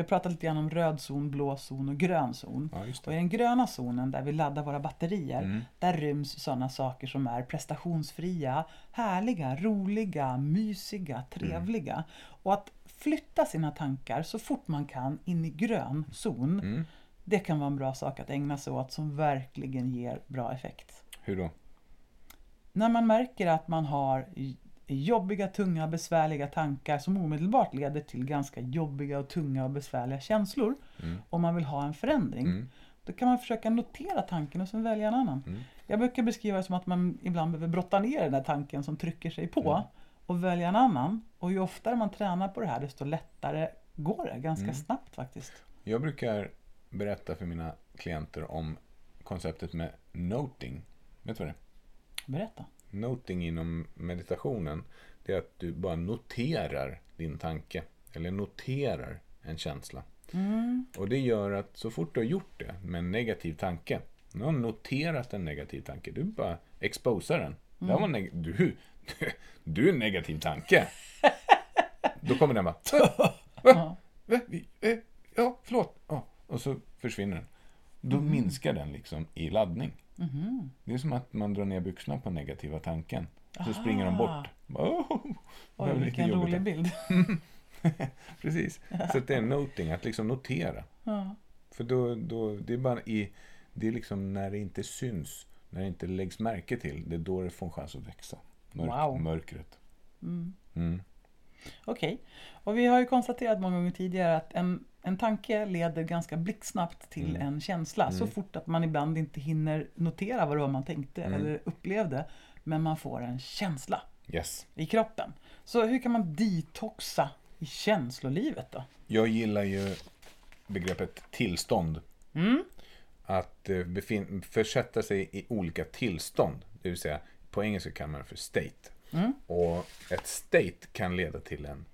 Vi har pratat lite grann om röd zon, blå zon och grön zon. Ja, Och i den gröna zonen där vi laddar våra batterier, Mm. där ryms sådana saker som är prestationsfria, härliga, roliga, mysiga, trevliga. Och att flytta sina tankar så fort man kan in i grön zon, Mm. det kan vara en bra sak att ägna sig åt som verkligen ger bra effekt. Hur då? När man märker att man har jobbiga, tunga, besvärliga tankar som omedelbart leder till ganska jobbiga och tunga och besvärliga känslor Mm. och man vill ha en förändring. Mm. Då kan man försöka notera tanken och sen välja en annan. Mm. Jag brukar beskriva det som att man ibland behöver brotta ner den där tanken som trycker sig på Mm. och välja en annan. Och ju oftare man tränar på det här desto lättare går det. Ganska Mm. snabbt faktiskt. Jag brukar berätta för mina klienter om konceptet med noting. Vet du vad det är? Berätta. Noting inom meditationen, det är att du bara noterar din tanke. Eller noterar en känsla. Mm. Och det gör att så fort du har gjort det med en negativ tanke, nu har noterat en negativ tanke, du bara exposar den. Det här var neg- du, du är en negativ tanke. Då kommer den bara, "Va? Va? Va? Vi- eh, Ja, förlåt. Ja. Och så försvinner den. Då minskar den liksom i laddning. Mhm. Det är som att man drar ner byxorna på negativa tanken. Så springer de bort. Bara, "Oh, det Oj, vilken jobbigt." rolig bild. Precis. Så det är noting, att liksom notera. Ja. För då, då, det är bara i, det är liksom när det inte syns, när det inte läggs märke till, det är då det får en chans att växa. Mörk, Wow. Mörkret. Mm. Mm. Okej. Och vi har ju konstaterat många gånger tidigare att en, en tanke leder ganska blixtsnabbt till Mm. en känsla. Så Mm. fort att man ibland inte hinner notera vad det var man tänkte Mm. eller upplevde. Men man får en känsla Yes. i kroppen. Så hur kan man detoxa i känslolivet då? Jag gillar ju begreppet tillstånd. Mm. Att eh, befin- försätta sig i olika tillstånd. Det vill säga, på engelska kallar man det för state. Mm. Och ett state kan leda till en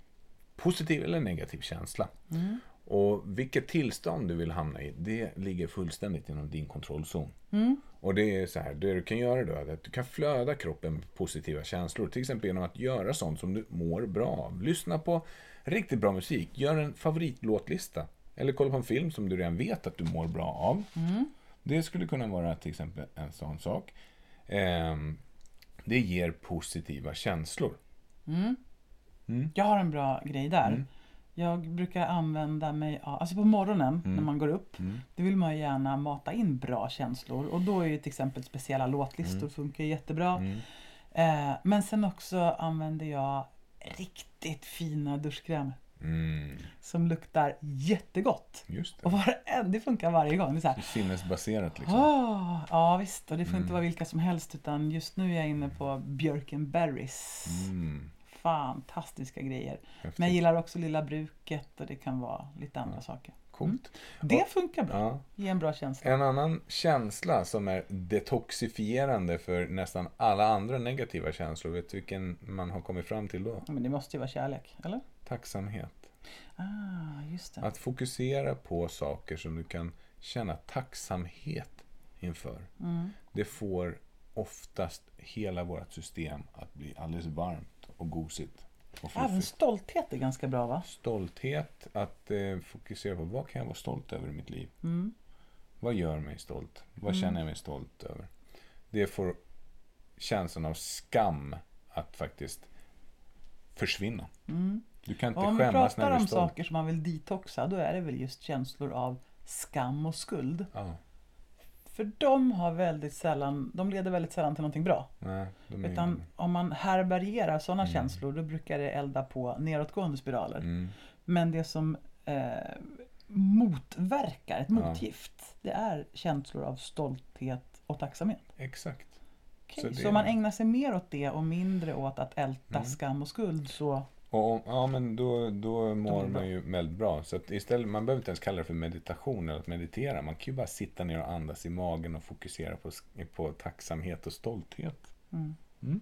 positiv eller negativ känsla. Mm. Och vilket tillstånd du vill hamna i, det ligger fullständigt inom din kontrollzon. Mm. Och det är så här, det du kan göra då är att du kan flöda kroppen med positiva känslor. Till exempel genom att göra sånt som du mår bra av. Lyssna på riktigt bra musik. Gör en favoritlåtlista. Eller kolla på en film som du redan vet att du mår bra av. Mm. Det skulle kunna vara till exempel en sån sak. Ehm, det ger positiva känslor. Mm. Mm. Jag har en bra grej där. Jag brukar använda mig av, alltså på morgonen Mm. när man går upp, Mm. då vill man ju gärna mata in bra känslor och då är ju till exempel speciella låtlistor Mm. funkar jättebra. Mm. Eh, men sen också använder jag riktigt fina duschkrämer Mm. som luktar jättegott. Just Och det. var en, det funkar varje gång. Det är så här, Sinnesbaserat liksom. "Åh", ja visst, och det får Mm. inte vara vilka som helst utan just nu är jag inne på Björkenberries. Mm. Fantastiska grejer. Häftigt. Men jag gillar också Lilla Bruket och det kan vara lite andra Ja. saker. Coolt. Det funkar bra. Ja. Ge en bra känsla. En annan känsla som är detoxifierande för nästan alla andra negativa känslor, vet du vilken man har kommit fram till då? Men det måste ju vara kärlek, eller? Tacksamhet. Ah, just det. Att fokusera på saker som du kan känna tacksamhet inför. Mm. Det får oftast hela vårt system att bli alldeles varmt och gosigt. Och Även stolthet är ganska bra va? Stolthet, att eh, fokusera på vad kan jag vara stolt över i mitt liv? Mm. Vad gör mig stolt? Vad Mm. känner jag mig stolt över? Det får känslan av skam att faktiskt försvinna. Mm. Du kan inte om skämmas pratar när du är om stolt. saker som man vill detoxa, då är det väl just känslor av skam och skuld. Ja, För de har väldigt sällan, de leder väldigt sällan till någonting bra. nej, Utan om man härbärgerar sådana Mm. känslor, då brukar det elda på nedåtgående spiraler. mm, Men det som eh, motverkar, ett Ja. motgift, det är känslor av stolthet och tacksamhet. exakt. Okej, Så Så, det- om man ägnar sig mer åt det och mindre åt att älta Mm. skam och skuld så... Och, om- ja, men då, då mår bra. man ju väldigt bra. Så istället, man behöver inte ens kalla det för meditation eller att meditera. Man kan ju bara sitta ner och andas i magen och fokusera på, på tacksamhet och stolthet. Mm. Mm.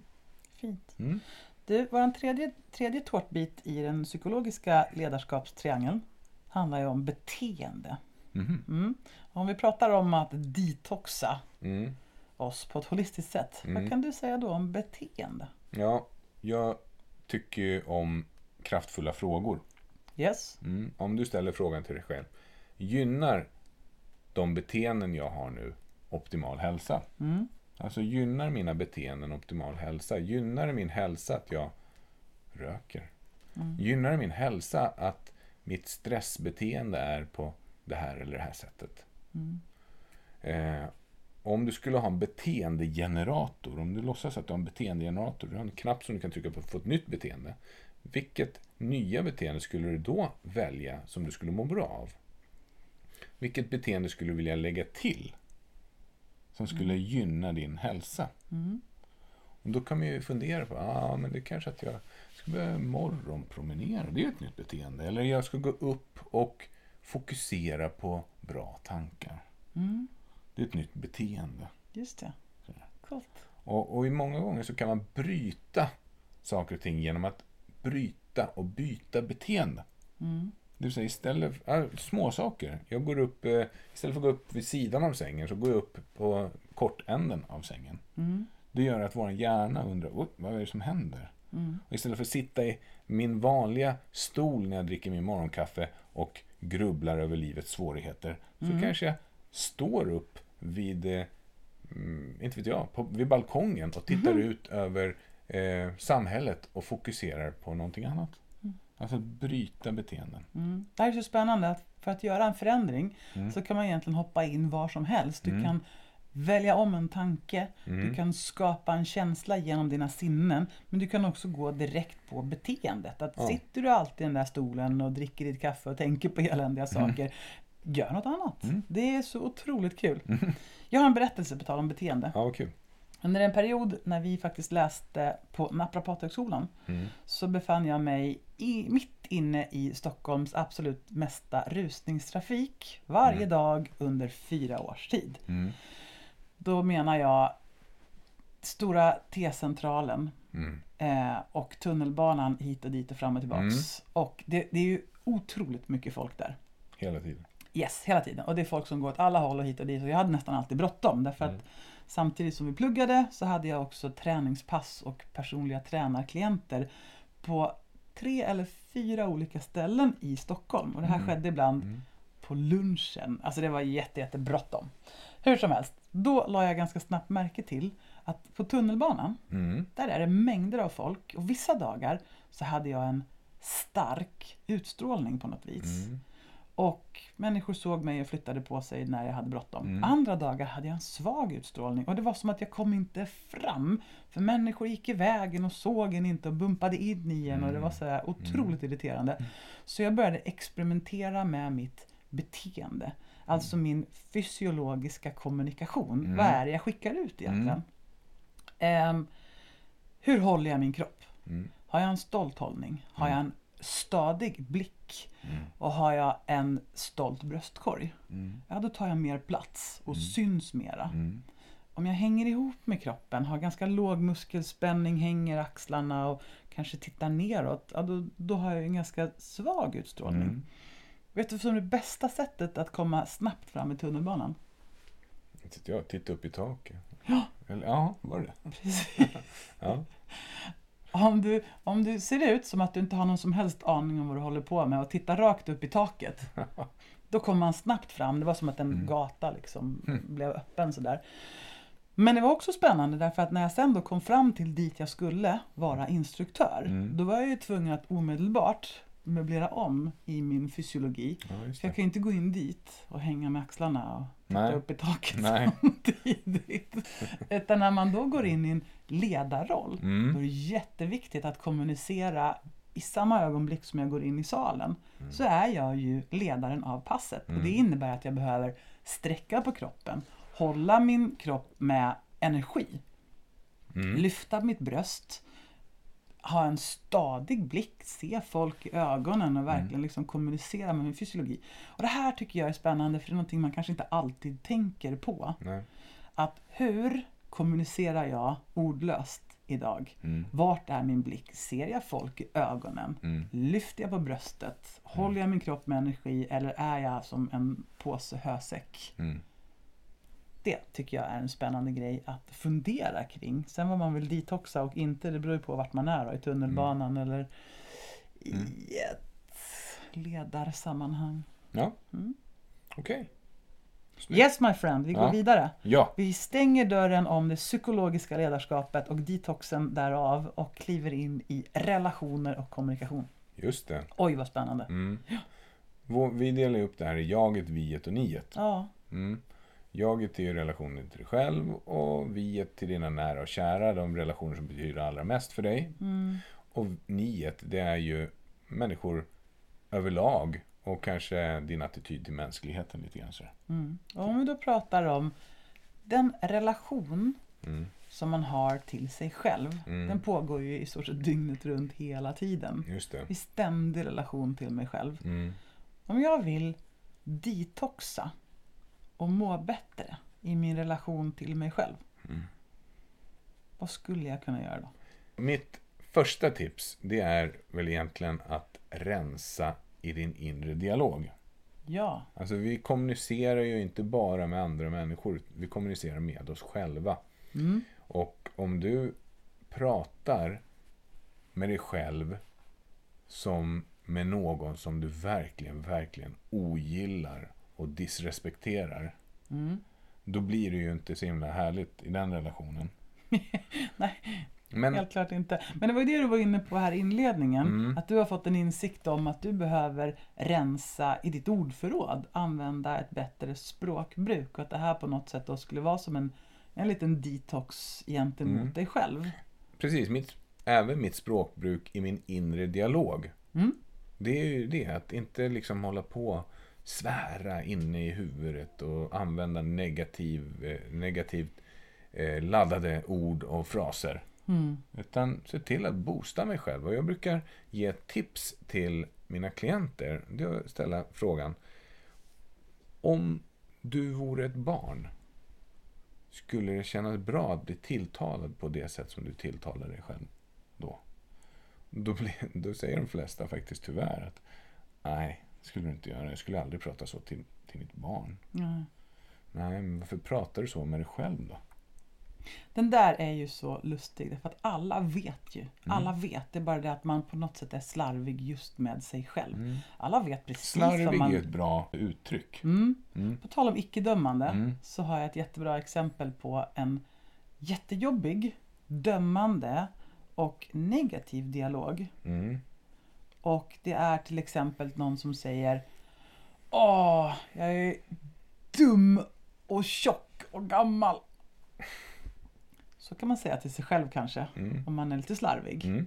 Fint. Mm. Du, vår tredje, tredje tårtbit i den psykologiska ledarskapstriangeln handlar ju om beteende. Mhm. Mm. Om vi pratar om att detoxa Mm. oss på ett holistiskt sätt, Mm. vad kan du säga då om beteende? Ja, jag tycker ju om kraftfulla frågor. Yes? Mm. Om du ställer frågan till dig själv. Gynnar de beteenden jag har nu optimal hälsa? Mm. Alltså gynnar mina beteenden optimal hälsa? Gynnar det min hälsa att jag röker? Mm. Gynnar min hälsa att mitt stressbeteende är på det här eller det här sättet? Mm. Eh, om du skulle ha en beteendegenerator, om du låtsas att du har en beteendegenerator, du har en knapp som du kan trycka på för att få ett nytt beteende. Vilket nya beteende skulle du då välja som du skulle må bra av? Vilket beteende skulle du vilja lägga till? Som skulle gynna din hälsa? Mm. Och då kan man ju fundera på, ah, men det är kanske att jag ska börja morgonpromenera, det är ett nytt beteende. Eller jag ska gå upp och fokusera på bra tankar. Mm. Det är ett nytt beteende. Just det. Coolt. Och, och i många gånger så kan man bryta saker och ting genom att bryta och byta beteende. Mm. Det vill säga istället för, äh, små saker. Jag går upp, eh, istället för att gå upp vid sidan av sängen så går jag upp på kortänden av sängen. Mm. Det gör att vår hjärna undrar, "Oj, vad är det som händer? Mm. Och istället för att sitta i min vanliga stol när jag dricker min morgonkaffe och grubblar över livets svårigheter så Mm. kanske jag står upp vid, eh, mm, inte vet jag, på, vid balkongen och tittar Mhm. ut över eh, samhället och fokuserar på någonting annat. Mm. Alltså att bryta beteenden. Mm. Det här är så spännande att för att göra en förändring Mm. så kan man egentligen hoppa in var som helst. Du Mm. kan välja om en tanke, Mm. du kan skapa en känsla genom dina sinnen men du kan också gå direkt på beteendet. Att. Sitter du alltid i den där stolen och dricker ditt kaffe och tänker på eländiga saker, gör något annat. Mm. Det är så otroligt kul. Jag har en berättelse på tal om beteende. Ja, kul. Under en period när vi faktiskt läste på Naprapathögskolan Mm. så befann jag mig i, mitt inne i Stockholms absolut mesta rusningstrafik varje Mm. dag under fyra års tid. Mm. Då menar jag Stora T-centralen Mm. eh, och tunnelbanan hit och dit och fram och tillbaks. Mm. Och det, det är ju otroligt mycket folk där. Hela tiden. Yes, hela tiden. Och det är folk som går åt alla håll och hit och dit. Och jag hade nästan alltid bråttom. Därför Mm. att samtidigt som vi pluggade så hade jag också träningspass och personliga tränarklienter på tre eller fyra olika ställen i Stockholm. Och det här Mm. skedde ibland Mm. på lunchen. Alltså det var jätte, jätte bråttom. Hur som helst. Då la jag ganska snabbt märke till att på tunnelbanan, Mm. där är det mängder av folk och vissa dagar så hade jag en stark utstrålning på något vis. Mm. Och människor såg mig och flyttade på sig när jag hade bråttom. Mm. Andra dagar hade jag en svag utstrålning och det var som att jag kom inte fram. För människor gick i vägen och såg en inte och bumpade in i en och det var så här otroligt irriterande. Så jag började experimentera med mitt beteende. Alltså min fysiologiska kommunikation. Mm. Vad är det jag skickar ut egentligen? Ehm, hur håller jag min kropp? Mm. Har jag en stolt hållning? Har jag en stadig blick? Mm. Och har jag en stolt bröstkorg? Mm. Ja, då tar jag mer plats och syns mera. Mm. Om jag hänger ihop med kroppen, har ganska låg muskelspänning, hänger axlarna och kanske tittar neråt, ja, då, då har jag en ganska svag utstrålning. Mm. Vet du vad som är det bästa sättet att komma snabbt fram i tunnelbanan? Jag, titta upp i taket. Ja. Eller, ja, var det Precis. Ja. Om du, om du ser ut som att du inte har någon som helst aning om vad du håller på med och tittar rakt upp i taket. Då kommer man snabbt fram. Det var som att en Mm. gata liksom blev öppen sådär. Men det var också spännande därför att när jag sen då kom fram till dit jag skulle vara instruktör. Mm. Då var jag ju tvungen att omedelbart möblera om i min fysiologi. ja, För jag kan ju inte gå in dit och hänga med axlarna och titta upp i taket Nej. samtidigt. Utan när man då går in i en ledarroll, då är Mm. det jätteviktigt att kommunicera i samma ögonblick som jag går in i salen. Mm. Så är jag ju ledaren av passet. Och det innebär att jag behöver sträcka på kroppen, hålla min kropp med energi, Mm. lyfta mitt bröst, ha en stadig blick, se folk i ögonen och verkligen liksom kommunicera med min fysiologi. Och det här tycker jag är spännande för det är någonting man kanske inte alltid tänker på. Nej. Att hur kommunicerar jag ordlöst idag? Mm. Vart är min blick? Ser jag folk i ögonen? Mm. Lyfter jag på bröstet? Håller jag min kropp med energi eller är jag som en påse hösäck? Mm. Det tycker jag är en spännande grej att fundera kring. Sen vad man vill detoxa och inte, det beror ju på vart man är då, i tunnelbanan eller i Mm. ett ledarsammanhang. Ja, Mm. okej. Yes my friend, vi går Ja. vidare. Ja. Vi stänger dörren om det psykologiska ledarskapet och detoxen därav och kliver in i relationer och kommunikation. Just det. Oj vad spännande. Mm. Vår- Vi delar upp det här i jaget, viet och niet. Ja, Mm. Jaget är ju relationen till dig själv och viet till dina nära och kära, de relationer som betyder allra mest för dig. mm, Och niet, det är ju människor överlag och kanske din attityd till mänskligheten lite grann mm. Och om vi då pratar om den relation Mm. som man har till sig själv. Mm. Den pågår ju i stort sett dygnet runt hela tiden. Just det. I ständig relation till mig själv. Mm. Om jag vill detoxa och må bättre i min relation till mig själv. Mm. Vad skulle jag kunna göra då? Mitt första tips, det är väl egentligen att rensa i din inre dialog. Ja, Alltså vi kommunicerar ju inte bara med andra människor, vi kommunicerar med oss själva. mm. Och om du pratar med dig själv som med någon som du verkligen, verkligen ogillar och disrespekterar. Mm. Då blir det ju inte så himla härligt i den relationen. Nej, Men, helt klart inte. Men det var ju det du var inne på här i inledningen. Mm. Att du har fått en insikt om att du behöver rensa i ditt ordförråd. Använda ett bättre språkbruk. Och att det här på något sätt då skulle vara som en, en liten detox gentemot Mm. dig själv. precis, mitt, även mitt språkbruk i min inre dialog. Mm. Det är ju det, att inte liksom hålla på svära inne i huvudet och använda negativ, eh, negativt eh, laddade ord och fraser. Mm. Utan se till att boosta mig själv. Och jag brukar ge tips till mina klienter. Det är att ställa frågan. Om du vore ett barn. Skulle det kännas bra att bli tilltalad på det sätt som du tilltalar dig själv då? Då, blir, då säger de flesta faktiskt tyvärr att nej, skulle du inte göra. Jag skulle aldrig prata så till, till mitt barn. Ja. Nej, men varför pratar du så med dig själv då? Den där är ju så lustig därför att alla vet ju. Mm. Alla vet. Det är bara det att man på något sätt är slarvig just med sig själv. Alla vet precis Mm. Slarvig vad man... är ett bra uttryck. Mm. Mm. På tal om icke-dömande Mm. så har jag ett jättebra exempel på en jättejobbig, dömande och negativ dialog. Mm. Och det är till exempel någon som säger Åh, jag är dum och tjock och gammal. Så kan man säga till sig själv kanske, Mm. om man är lite slarvig. Mm.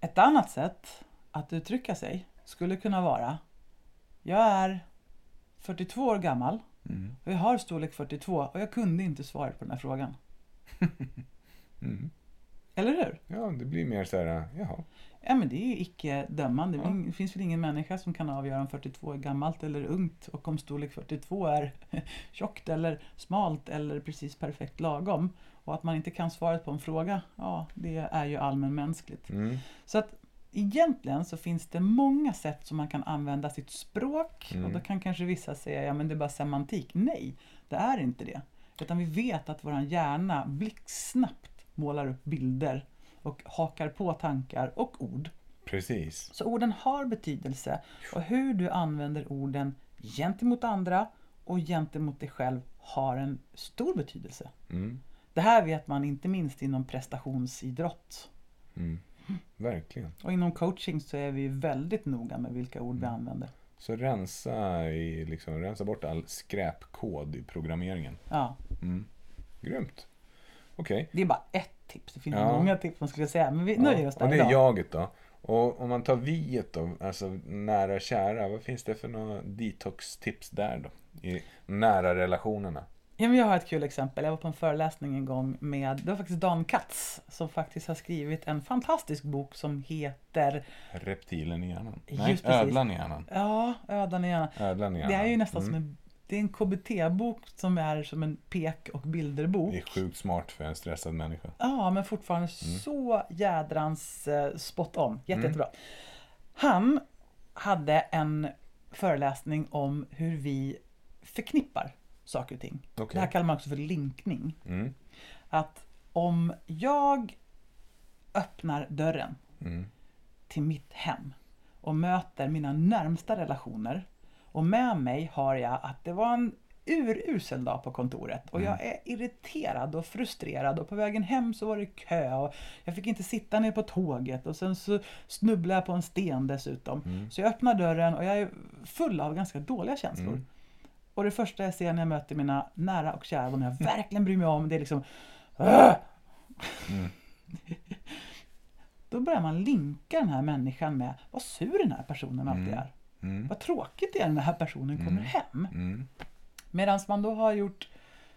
Ett annat sätt att uttrycka sig skulle kunna vara Jag är 42 år gammal Mm. och jag har storlek 42 och jag kunde inte svaret på den här frågan. Mm. Eller hur? Ja, det blir mer så här, jaha. Ja men det är ju icke dömande. Ja. Det finns väl ingen människa som kan avgöra om 42 är gammalt eller ungt och om storlek 42 är tjockt eller smalt eller precis perfekt lagom. Och att man inte kan svaret på en fråga, ja det är ju allmänmänskligt. Mm. Så att egentligen så finns det många sätt som man kan använda sitt språk Mm. och då kan kanske vissa säga, ja men det är bara semantik. Nej, det är inte det. Utan vi vet att våran hjärna blixtsnabbt målar upp bilder och hakar på tankar och ord. Precis. Så orden har betydelse och hur du använder orden gentemot andra och gentemot dig själv har en stor betydelse. Mm. Det här vet man inte minst inom prestationsidrott. Mm. Verkligen. Och inom coaching så är vi väldigt noga med vilka ord Mm. vi använder. Så rensa, i, liksom, rensa bort all skräpkod i programmeringen. Ja, Mm. Grymt. Okej. det är bara ett tips. Det finns Ja. många tips man skulle säga, men vi nöjer oss där och det är idag. jaget då. Och om man tar viet då, alltså nära och kära, vad finns det för några detox-tips där då? I nära relationerna? Ja, men jag har ett kul exempel. Jag var på en föreläsning en gång med, det var faktiskt Dan Katz som faktiskt har skrivit en fantastisk bok som heter Reptilen i hjärnan? Nej, ödlan i hjärnan. Ja, ödan i hjärnan. Ödlan i Det hjärnan. är ju nästan Mm. som en, det är en KBT-bok som är som en pek och bilderbok. Det är sjukt smart för en stressad människa. Ja, men fortfarande Mm. så jädrans eh, spot on. Jätte, Jättebra. Han hade en föreläsning om hur vi förknippar saker och ting. Okej. Det här kallar man också för linkning. Mm. Att om jag öppnar dörren Mm. till mitt hem och möter mina närmsta relationer och med mig har jag att det var en urusel dag på kontoret och jag är irriterad och frustrerad och på vägen hem så var det kö och jag fick inte sitta ner på tåget och sen så snubblade jag på en sten dessutom. Så jag öppnar dörren och jag är full av ganska dåliga känslor. Mm. Och det första jag ser när jag möter mina nära och kära, de jag verkligen bryr mig om, det är liksom! Mm. Då börjar man linka den här människan med vad sur den här personen alltid Mm. är. Mm. Vad tråkigt det är när den här personen kommer hem. Mm. Medan man då har gjort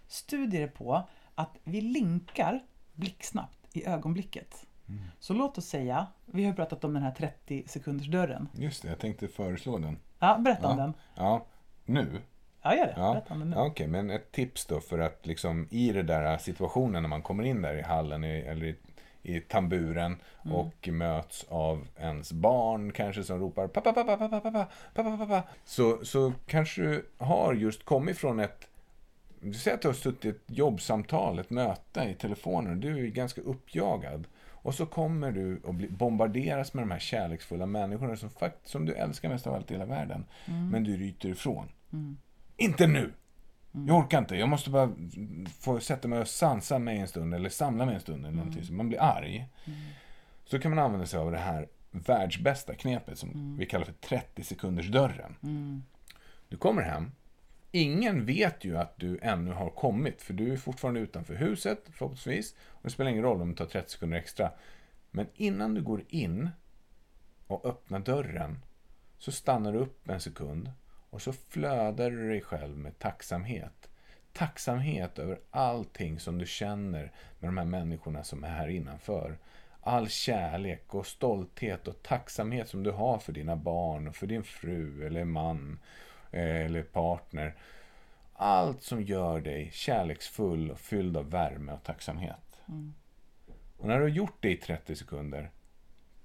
studier på att vi linkar blixtsnabbt i ögonblicket. Mm. Så låt oss säga, vi har pratat om den här 30 sekunders dörren. Just det, jag tänkte föreslå den. Ja, berätta om Ja. den. Ja, nu? Ja, gör det. Ja, Berätta om den nu. ja, okej, men ett tips då för att liksom i den där situationen när man kommer in där i hallen eller i, i tamburen Mm. och möts av ens barn kanske som ropar pappa, pappa, pappa, pappa, pappa, pappa. Så, så kanske du har just kommit från ett du säger att du har suttit ett jobbsamtal, ett möte i telefonen och du är ganska uppjagad. Och så kommer du att bli bombarderas med de här kärleksfulla människorna som, fakt- som du älskar mest av allt i hela världen. Men du ryter ifrån. Inte nu! Jag orkar inte, jag måste bara få sätta mig och sansa mig en stund eller samla mig en stund eller någonting. Så man blir arg. Så kan man använda sig av det här världsbästa knepet som vi kallar för 30 sekunders dörren. Du kommer hem. Ingen vet ju att du ännu har kommit, för du är fortfarande utanför huset förhoppningsvis. Och det spelar ingen roll om det tar 30 sekunder extra. Men innan du går in och öppnar dörren så stannar du upp en sekund och så flödar du dig själv med tacksamhet. Tacksamhet över allting som du känner med de här människorna som är här innanför. All kärlek och stolthet och tacksamhet som du har för dina barn och för din fru eller man eh, eller partner. Allt som gör dig kärleksfull och fylld av värme och tacksamhet. Och när du har gjort det i 30 sekunder,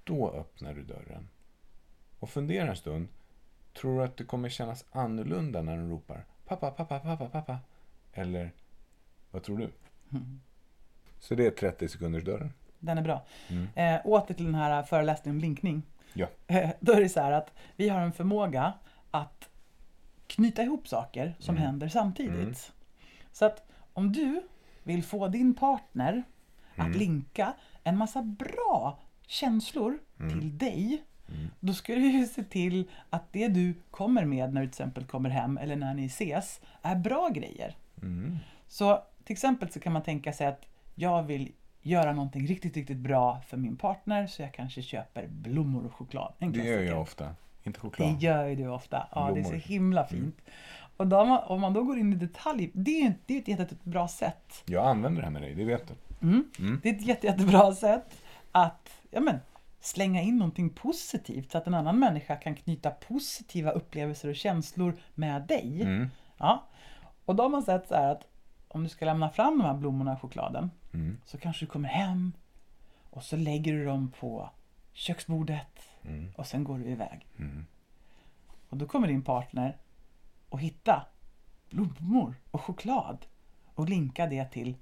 då öppnar du dörren. Och fundera en stund. Tror du att det kommer kännas annorlunda när de ropar pappa, pappa, pappa, pappa? Eller vad tror du? Mm. Så det är 30 sekunders dörren. Den är bra. Mm. Eh, åter till den här föreläsningen om blinkning. Ja. Eh, då är det så här att vi har en förmåga att knyta ihop saker som Mm. händer samtidigt. Mm. Så att om du vill få din partner att Mm. linka en massa bra känslor till dig då ska du ju se till att det du kommer med när du till exempel kommer hem eller när ni ses är bra grejer. Mm. Så till exempel så kan man tänka sig att jag vill göra någonting riktigt, riktigt bra för min partner så jag kanske köper blommor och choklad. Det gör jag ofta. Inte Det choklad. gör ju du ofta. Ja, det är så Blommor. himla fint. Och då, om man- då går in i detalj, det är ju det är ett jättebra sätt. Jag använder det här med dig, det vet du. Mm. Mm. Det är ett jätte, jättebra sätt att ja, men, slänga in någonting positivt så att en annan människa kan knyta positiva upplevelser och känslor med dig. Mm. Ja. Och då har man sett så här att om du ska lämna fram de här blommorna och chokladen Mm. så kanske du kommer hem och så lägger du dem på köksbordet Mm. och sen går du iväg. Mm. Och då kommer din partner att hitta blommor och choklad och linka det till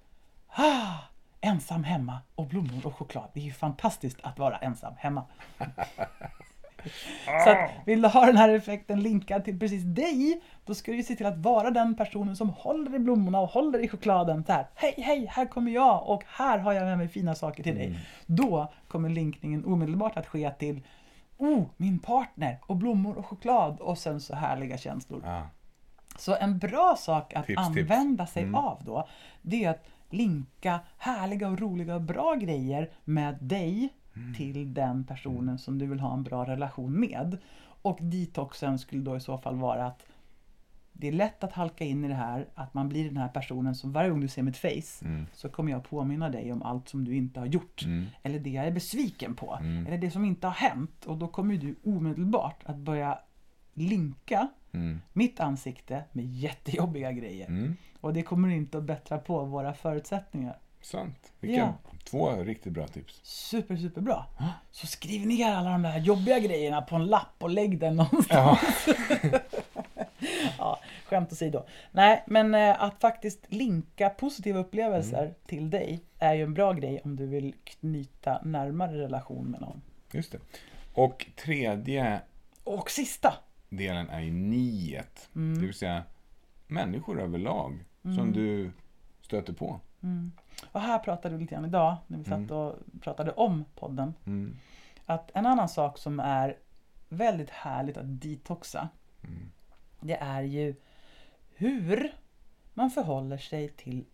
ah, ensam hemma och blommor och choklad. Det är ju fantastiskt att vara ensam hemma. Så att, vill du ha den här effekten linkad till precis dig, då ska du se till att vara den personen som håller i blommorna och håller i chokladen. Så här, hej, hej, här kommer jag och här har jag med mig fina saker till dig. Då kommer linkningen omedelbart att ske till Oh, min partner och blommor och choklad och sen så härliga känslor. Ah. Så en bra sak att Tips, tips. använda sig Mm. av då, det är att linka härliga och roliga och bra grejer med dig Mm. till den personen som du vill ha en bra relation med. Och detoxen skulle då i så fall vara att det är lätt att halka in i det här att man blir den här personen som varje gång du ser mitt face Mm. så kommer jag påminna dig om allt som du inte har gjort. Mm. Eller det jag är besviken på. Mm. Eller det som inte har hänt. Och då kommer du omedelbart att börja linka Mm. mitt ansikte med jättejobbiga grejer. Mm. Och det kommer inte att bättra på våra förutsättningar. Sant. Vilka Ja. två riktigt bra tips. Super, superbra. Så skriv ner alla de där jobbiga grejerna på en lapp och lägg den någonstans. Ja. Ja, skämt åsido. Nej, men eh, att faktiskt linka positiva upplevelser Mm. till dig är ju en bra grej om du vill knyta närmare relation med någon. Just det. Och tredje Och sista. Delen är ju niet. Mm. Det vill säga människor överlag som du stöter på. Och här pratade vi lite grann idag när vi satt Mm. och pratade om podden. Mm. Att en annan sak som är väldigt härligt att detoxa. Mm. Det är ju hur man förhåller sig till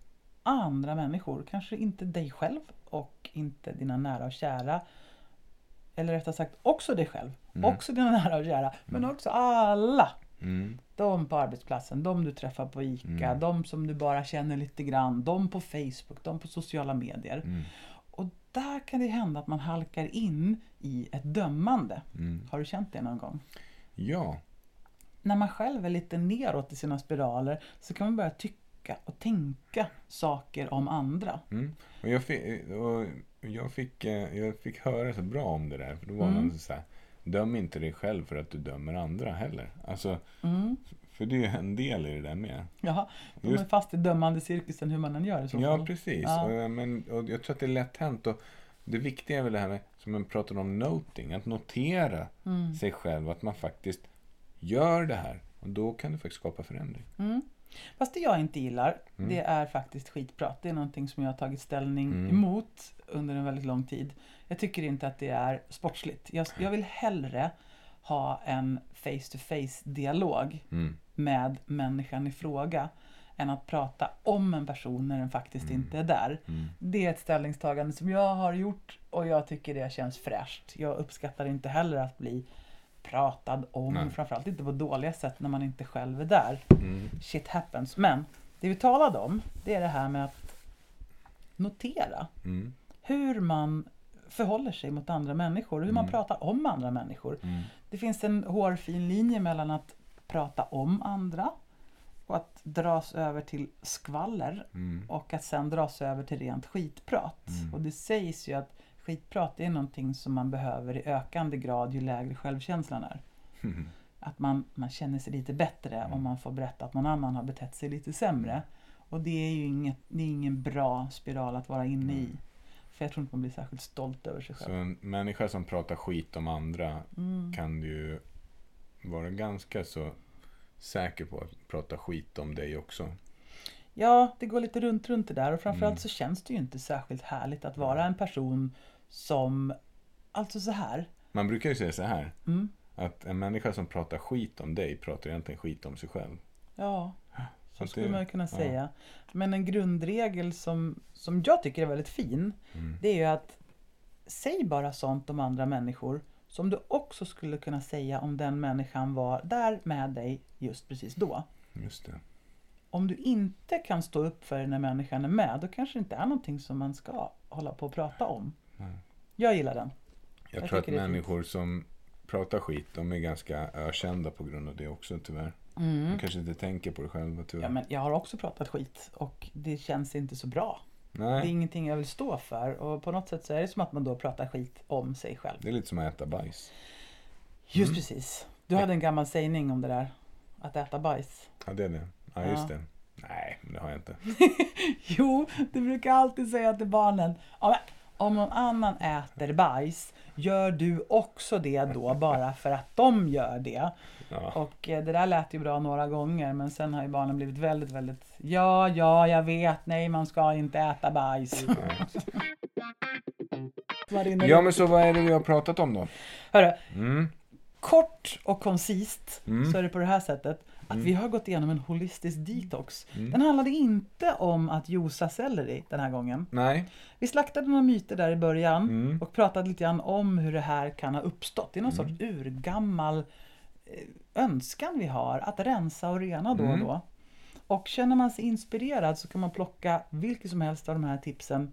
andra människor. Kanske inte dig själv och inte dina nära och kära. Eller rättare sagt också dig själv. Mm. Också dina nära och kära. Men också alla. Mm. De på arbetsplatsen, de du träffar på ICA, Mm. de som du bara känner lite grann, de på Facebook, de på sociala medier. Mm. Och där kan det hända att man halkar in i ett dömande. Mm. Har du känt det någon gång? Ja. När man själv är lite neråt i sina spiraler så kan man börja tycka och tänka saker om andra. Mm. Och jag, och jag, fick, eh, jag fick höra så bra om det där. För då var Mm. någon så här, döm inte dig själv för att du dömer andra heller. Alltså, Mm. för det är ju en del i det där med. Jaha, de Just- är fast i dömande cirkusen hur man än gör i så Ja, fall. precis. Ja. Och, eh, men, och jag tror att det är lätt hänt. Och det viktiga är väl det här med, som man pratar om noting, att notera Mm. sig själv, att man faktiskt gör det här. Och då kan det faktiskt skapa förändring. Mm. Fast det jag inte gillar, Mm. det är faktiskt skitprat. Det är någonting som jag har tagit ställning Mm. emot under en väldigt lång tid. Jag tycker inte att det är sportsligt. Jag, jag vill hellre ha en face-to-face dialog Mm. med människan i fråga än att prata om en person när den faktiskt inte är där. Mm. Det är ett ställningstagande som jag har gjort och jag tycker det känns fräscht. Jag uppskattar inte heller att bli pratad om, Nej. framförallt inte på dåliga sätt när man inte själv är där. Mm. Shit happens. Men det vi talade om, det är det här med att notera Mm. hur man förhåller sig mot andra människor, hur man Mm. pratar om andra människor. Mm. Det finns en hårfin linje mellan att prata om andra och att dras över till skvaller Mm. och att sen dras över till rent skitprat. Och det sägs ju att skitprat är någonting som man behöver i ökande grad ju lägre självkänslan är. Att man, man känner sig lite bättre Mm. om man får berätta att någon annan har betett sig lite sämre. Och det är ju inget, det är ingen bra spiral att vara inne i. Mm. För jag tror inte man blir särskilt stolt över sig Så själv. en människa som pratar skit om andra Mm. kan ju vara ganska så säker på att prata skit om dig också. Ja, det går lite runt, runt det där och framförallt Mm. så känns det ju inte särskilt härligt att vara en person som, alltså så här. Man brukar ju säga så här, Mm. att en människa som pratar skit om dig pratar egentligen skit om sig själv. Ja, så att skulle det- man kunna ja. säga. Men en grundregel som, som jag tycker är väldigt fin, Mm. det är ju att säg bara sånt om andra människor som du också skulle kunna säga om den människan var där med dig just precis då. Just det. Om du inte kan stå upp för när människan är med, då kanske det inte är någonting som man ska hålla på och prata om. Nej. Jag gillar den. Jag, Jag tror att människor som pratar skit, de är ganska ökända på grund av det också tyvärr. Mm. De kanske inte tänker på det själva tyvärr. Ja, men jag har också pratat skit och det känns inte så bra. Det är Nej, ingenting jag vill stå för och på något sätt så är det som att man då pratar skit om sig själv. det är lite som att äta bajs. Just precis. Du hade en gammal sägning om det där. Att äta bajs. Ja, det är det. Ja, Ja. just det. Nej, men det har jag inte. Jo, du brukar alltid säga till barnen. Ja, men, om någon annan äter bajs, gör du också det då bara för att de gör det? Ja. Och eh, det där lät ju bra några gånger men sen har ju barnen blivit väldigt, väldigt Ja, ja, jag vet, nej man ska inte äta bajs. Ja, men så vad är det vi har pratat om då? Hörru, Mm. kort och koncist Mm. så är det på det här sättet att vi har gått igenom en holistisk detox. Mm. Den handlade inte om att josa selleri den här gången. Nej. Vi slaktade några myter där i början Mm. och pratade lite grann om hur det här kan ha uppstått. Det är någon Mm. sorts urgammal eh, önskan vi har att rensa och rena då och Mm. då. Och känner man sig inspirerad så kan man plocka vilket som helst av de här tipsen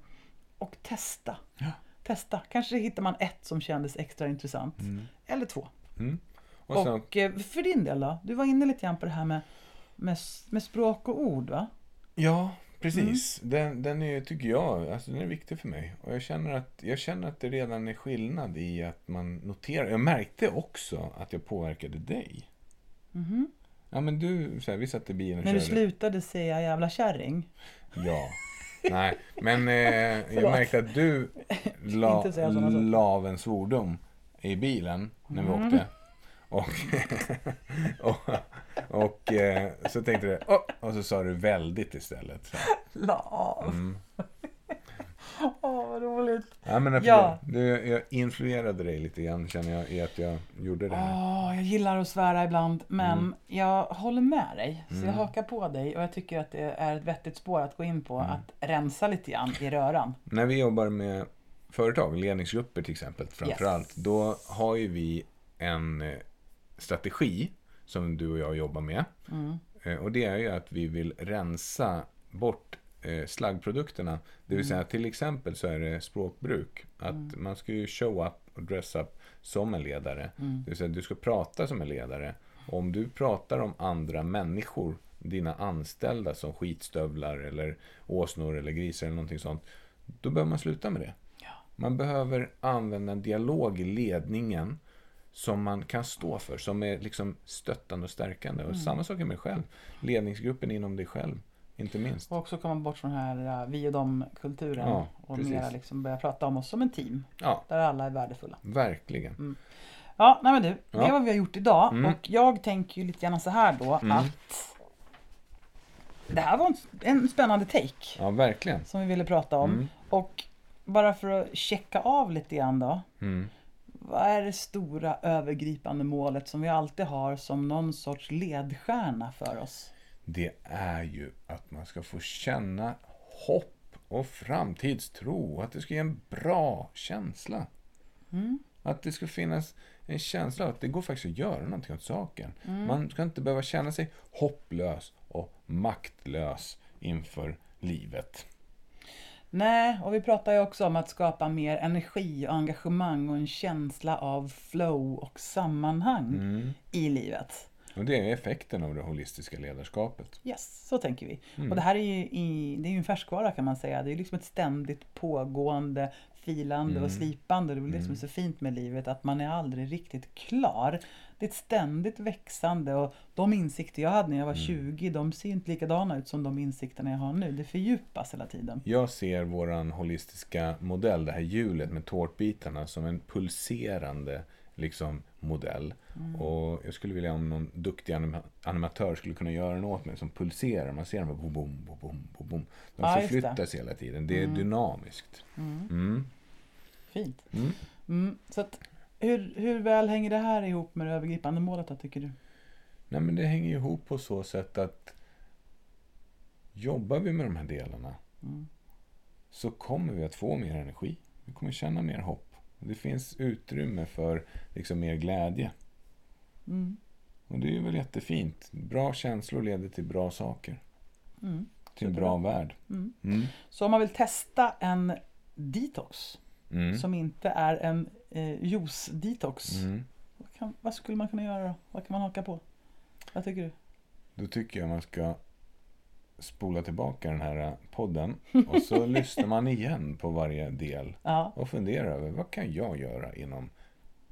och testa. Ja. Testa. Kanske hittar man ett som kändes extra intressant. Mm. Eller två. Mm. Och Och, sen, eh, för din del då? Du var inne lite grann på det här med, med, med språk och ord va? ja, precis. Den, den är, tycker jag, alltså den är viktig för mig. Och jag känner, att, jag känner att det redan är skillnad i att man noterar. Jag märkte också att jag påverkade dig. Mhm. Ja, men du, så här, vi satt i bilen och När du körde. slutade säga jävla kärring. Ja. Nej, men eh, jag märkte att du la, la av en svordom i bilen när vi Mm. åkte. Och, och, och eh, så tänkte du, oh, och så sa du väldigt istället. Så, La av. mm. Åh, vad roligt. ja, men Ja. ja. du, jag influerade dig lite grann känner jag i att jag gjorde det här. Åh, jag gillar att svära ibland, men Mm. jag håller med dig. Så jag Mm. hakar på dig och jag tycker att det är ett vettigt spår att gå in på. Mm. Att rensa lite grann i röran. När vi jobbar med företag, ledningsgrupper till exempel, framförallt, Yes. då har ju vi en eh, strategi som du och jag jobbar med. Mm. Eh, Och det är ju att vi vill rensa bort eh, slaggprodukterna. Det vill säga till exempel så är det språkbruk. Att man ska ju show up och dress up som en ledare. Mm. Det vill säga du ska prata som en ledare. Och om du pratar om andra människor, dina anställda som skitstövlar eller åsnor eller grisar eller någonting sånt. Då behöver man sluta med det. Ja. Man behöver använda en dialog i ledningen som man kan stå för, som är liksom stöttande och stärkande. Och samma sak med dig själv. Ledningsgruppen inom dig själv, inte minst. Och också komma bort från den här uh, vi och dem-kulturen. Ja, och precis. mera liksom börja prata om oss som en team. Ja, Där alla är värdefulla. verkligen. Ja, nej men du. Det Ja. är vad vi har gjort idag. Mm. Och jag tänker ju lite grann så här då Mm. att det här var en, en spännande take. Ja, verkligen. som vi ville prata om. Mm. Och bara för att checka av lite grann då. Mm. Vad är det stora övergripande målet som vi alltid har som någon sorts ledstjärna för oss? Det är ju att man ska få känna hopp och framtidstro. Att det ska ge en bra känsla. Mm. Att det ska finnas en känsla av att det går faktiskt att göra någonting åt saken. Mm. Man ska inte behöva känna sig hopplös och maktlös inför livet. Nej, och vi pratar ju också om att skapa mer energi och engagemang och en känsla av flow och sammanhang Mm. i livet. Och det är effekten av det holistiska ledarskapet. Yes, så tänker vi. Mm. Och det här är ju, i, det är en färskvara kan man säga. Det är liksom ett ständigt pågående filande och Mm. slipande. Det är väl det som är Mm. så fint med livet, att man är aldrig riktigt klar. Det är ett ständigt växande och de insikter jag hade när jag var Mm. 20, de ser inte likadana ut som de insikterna jag har nu. Det fördjupas hela tiden. Jag ser våran holistiska modell, det här hjulet med tårtbitarna, som en pulserande liksom, modell. Mm. Och jag skulle vilja om någon duktig anima- animatör skulle kunna göra den åt mig som pulserar. Man ser dem bara boom, boom, boom, boom. De Ja, förflyttas hela tiden. Det är Mm. dynamiskt. Mm. Mm. Fint. Mm. Mm. Så att, hur, hur väl hänger det här ihop med det övergripande målet då, tycker du? Nej, men det hänger ju ihop på så sätt att jobbar vi med de här delarna Mm. så kommer vi att få mer energi. Vi kommer känna mer hopp. Det finns utrymme för liksom mer glädje. Mm. Och det är väl jättefint. Bra känslor leder till bra saker. Mm. Till en bra värld. Mm. Mm. Så om man vill testa en detox Mm. som inte är en eh, juice-detox, Mm. vad, kan, vad skulle man kunna göra då? Vad kan man haka på? Vad tycker du? Då tycker jag man ska spola tillbaka den här podden och så lyssnar man igen på varje del Ja, och funderar över vad kan jag göra inom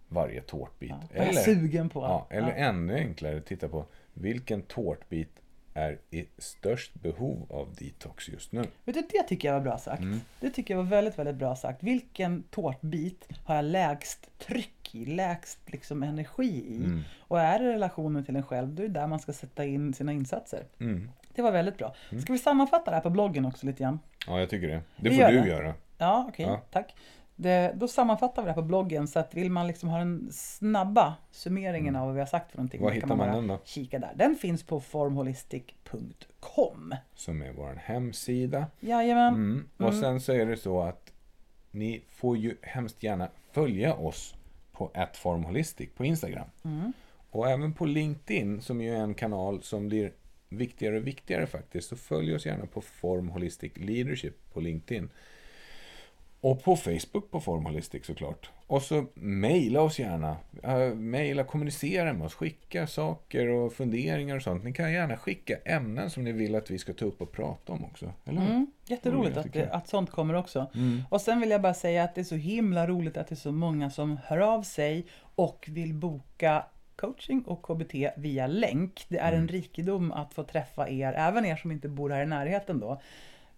varje tårtbit? ja. eller sugen på? ja, eller Ja. ännu enklare, titta på vilken tårtbit är i störst behov av detox just nu. Vet du, det tycker jag var bra sagt. Mm. Det tycker jag var väldigt, väldigt bra sagt. Vilken tårtbit har jag lägst tryck i, lägst liksom energi i? Mm. Och är det relationen till en själv, då är det där man ska sätta in sina insatser. Mm. Det var väldigt bra. Ska vi sammanfatta det här på bloggen också lite grann? Ja, jag tycker det. Det Vi får du det. göra. Ja, okej, Ja. tack. Det, då sammanfattar vi det här på bloggen så att vill man liksom ha den snabba summeringen av vad vi har sagt för någonting. Var hittar kan man bara den då? Kika där. Den finns på formholistic.com. Som är vår hemsida. Jajamän. Mm. Och Mm. sen så är det så att ni får ju hemskt gärna följa oss på formholistic på Instagram. Mm. Och även på LinkedIn som ju är en kanal som blir viktigare och viktigare faktiskt. Så följ oss gärna på Form Holistic Leadership på LinkedIn. Och på Facebook på Form Holistic såklart. Och så mejla oss gärna. Uh, mejla, kommunicera med oss. Skicka saker och funderingar och sånt. Ni kan gärna skicka ämnen som ni vill att vi ska ta upp och prata om också. Eller? Mm. Jätteroligt att, det, att sånt kommer också. Mm. Och sen vill jag bara säga att det är så himla roligt att det är så många som hör av sig och vill boka coaching och KBT via länk. Det är Mm. en rikedom att få träffa er, även er som inte bor här i närheten då.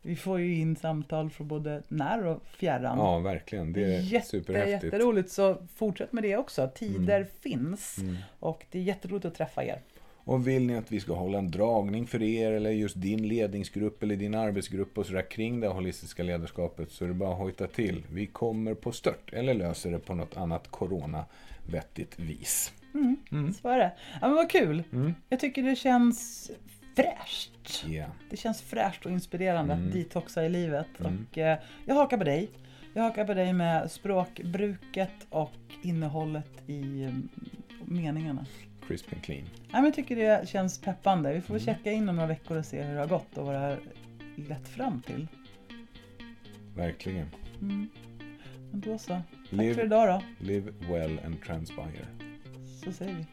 Vi får ju in samtal från både när och fjärran. Ja, verkligen. Det är Jätte, superhäftigt. jätteroligt, så fortsätt med det också. Tider Mm. finns Mm. och det är jätteroligt att träffa er. Och vill ni att vi ska hålla en dragning för er eller just din ledningsgrupp eller din arbetsgrupp och sådär kring det holistiska ledarskapet så är det bara att hojta till. Vi kommer på stört eller löser det på något annat corona-vettigt vis. Mm. Mm. Så är det. Ja, men vad kul! Mm. Jag tycker det känns fräscht. Yeah. Det känns fräscht och inspirerande Mm. att detoxa i livet. Mm. Och eh, jag hakar på dig. Jag hakar på dig med språkbruket och innehållet i mm, meningarna. Crisp and clean. Ja, men jag tycker det känns peppande. Vi får Mm. checka in om några veckor och se hur det har gått och vad det har lett fram till. Verkligen. Mm. Men då så. Tack Live- för idag då. Live well and transpire. Så säger vi.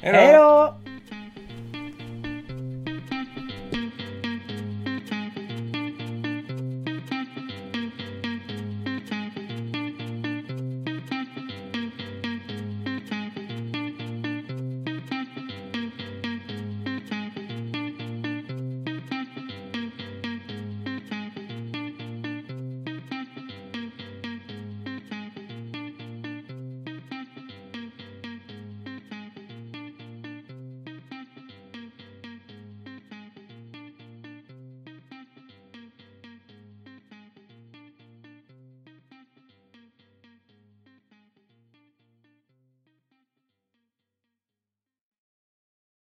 Hej då!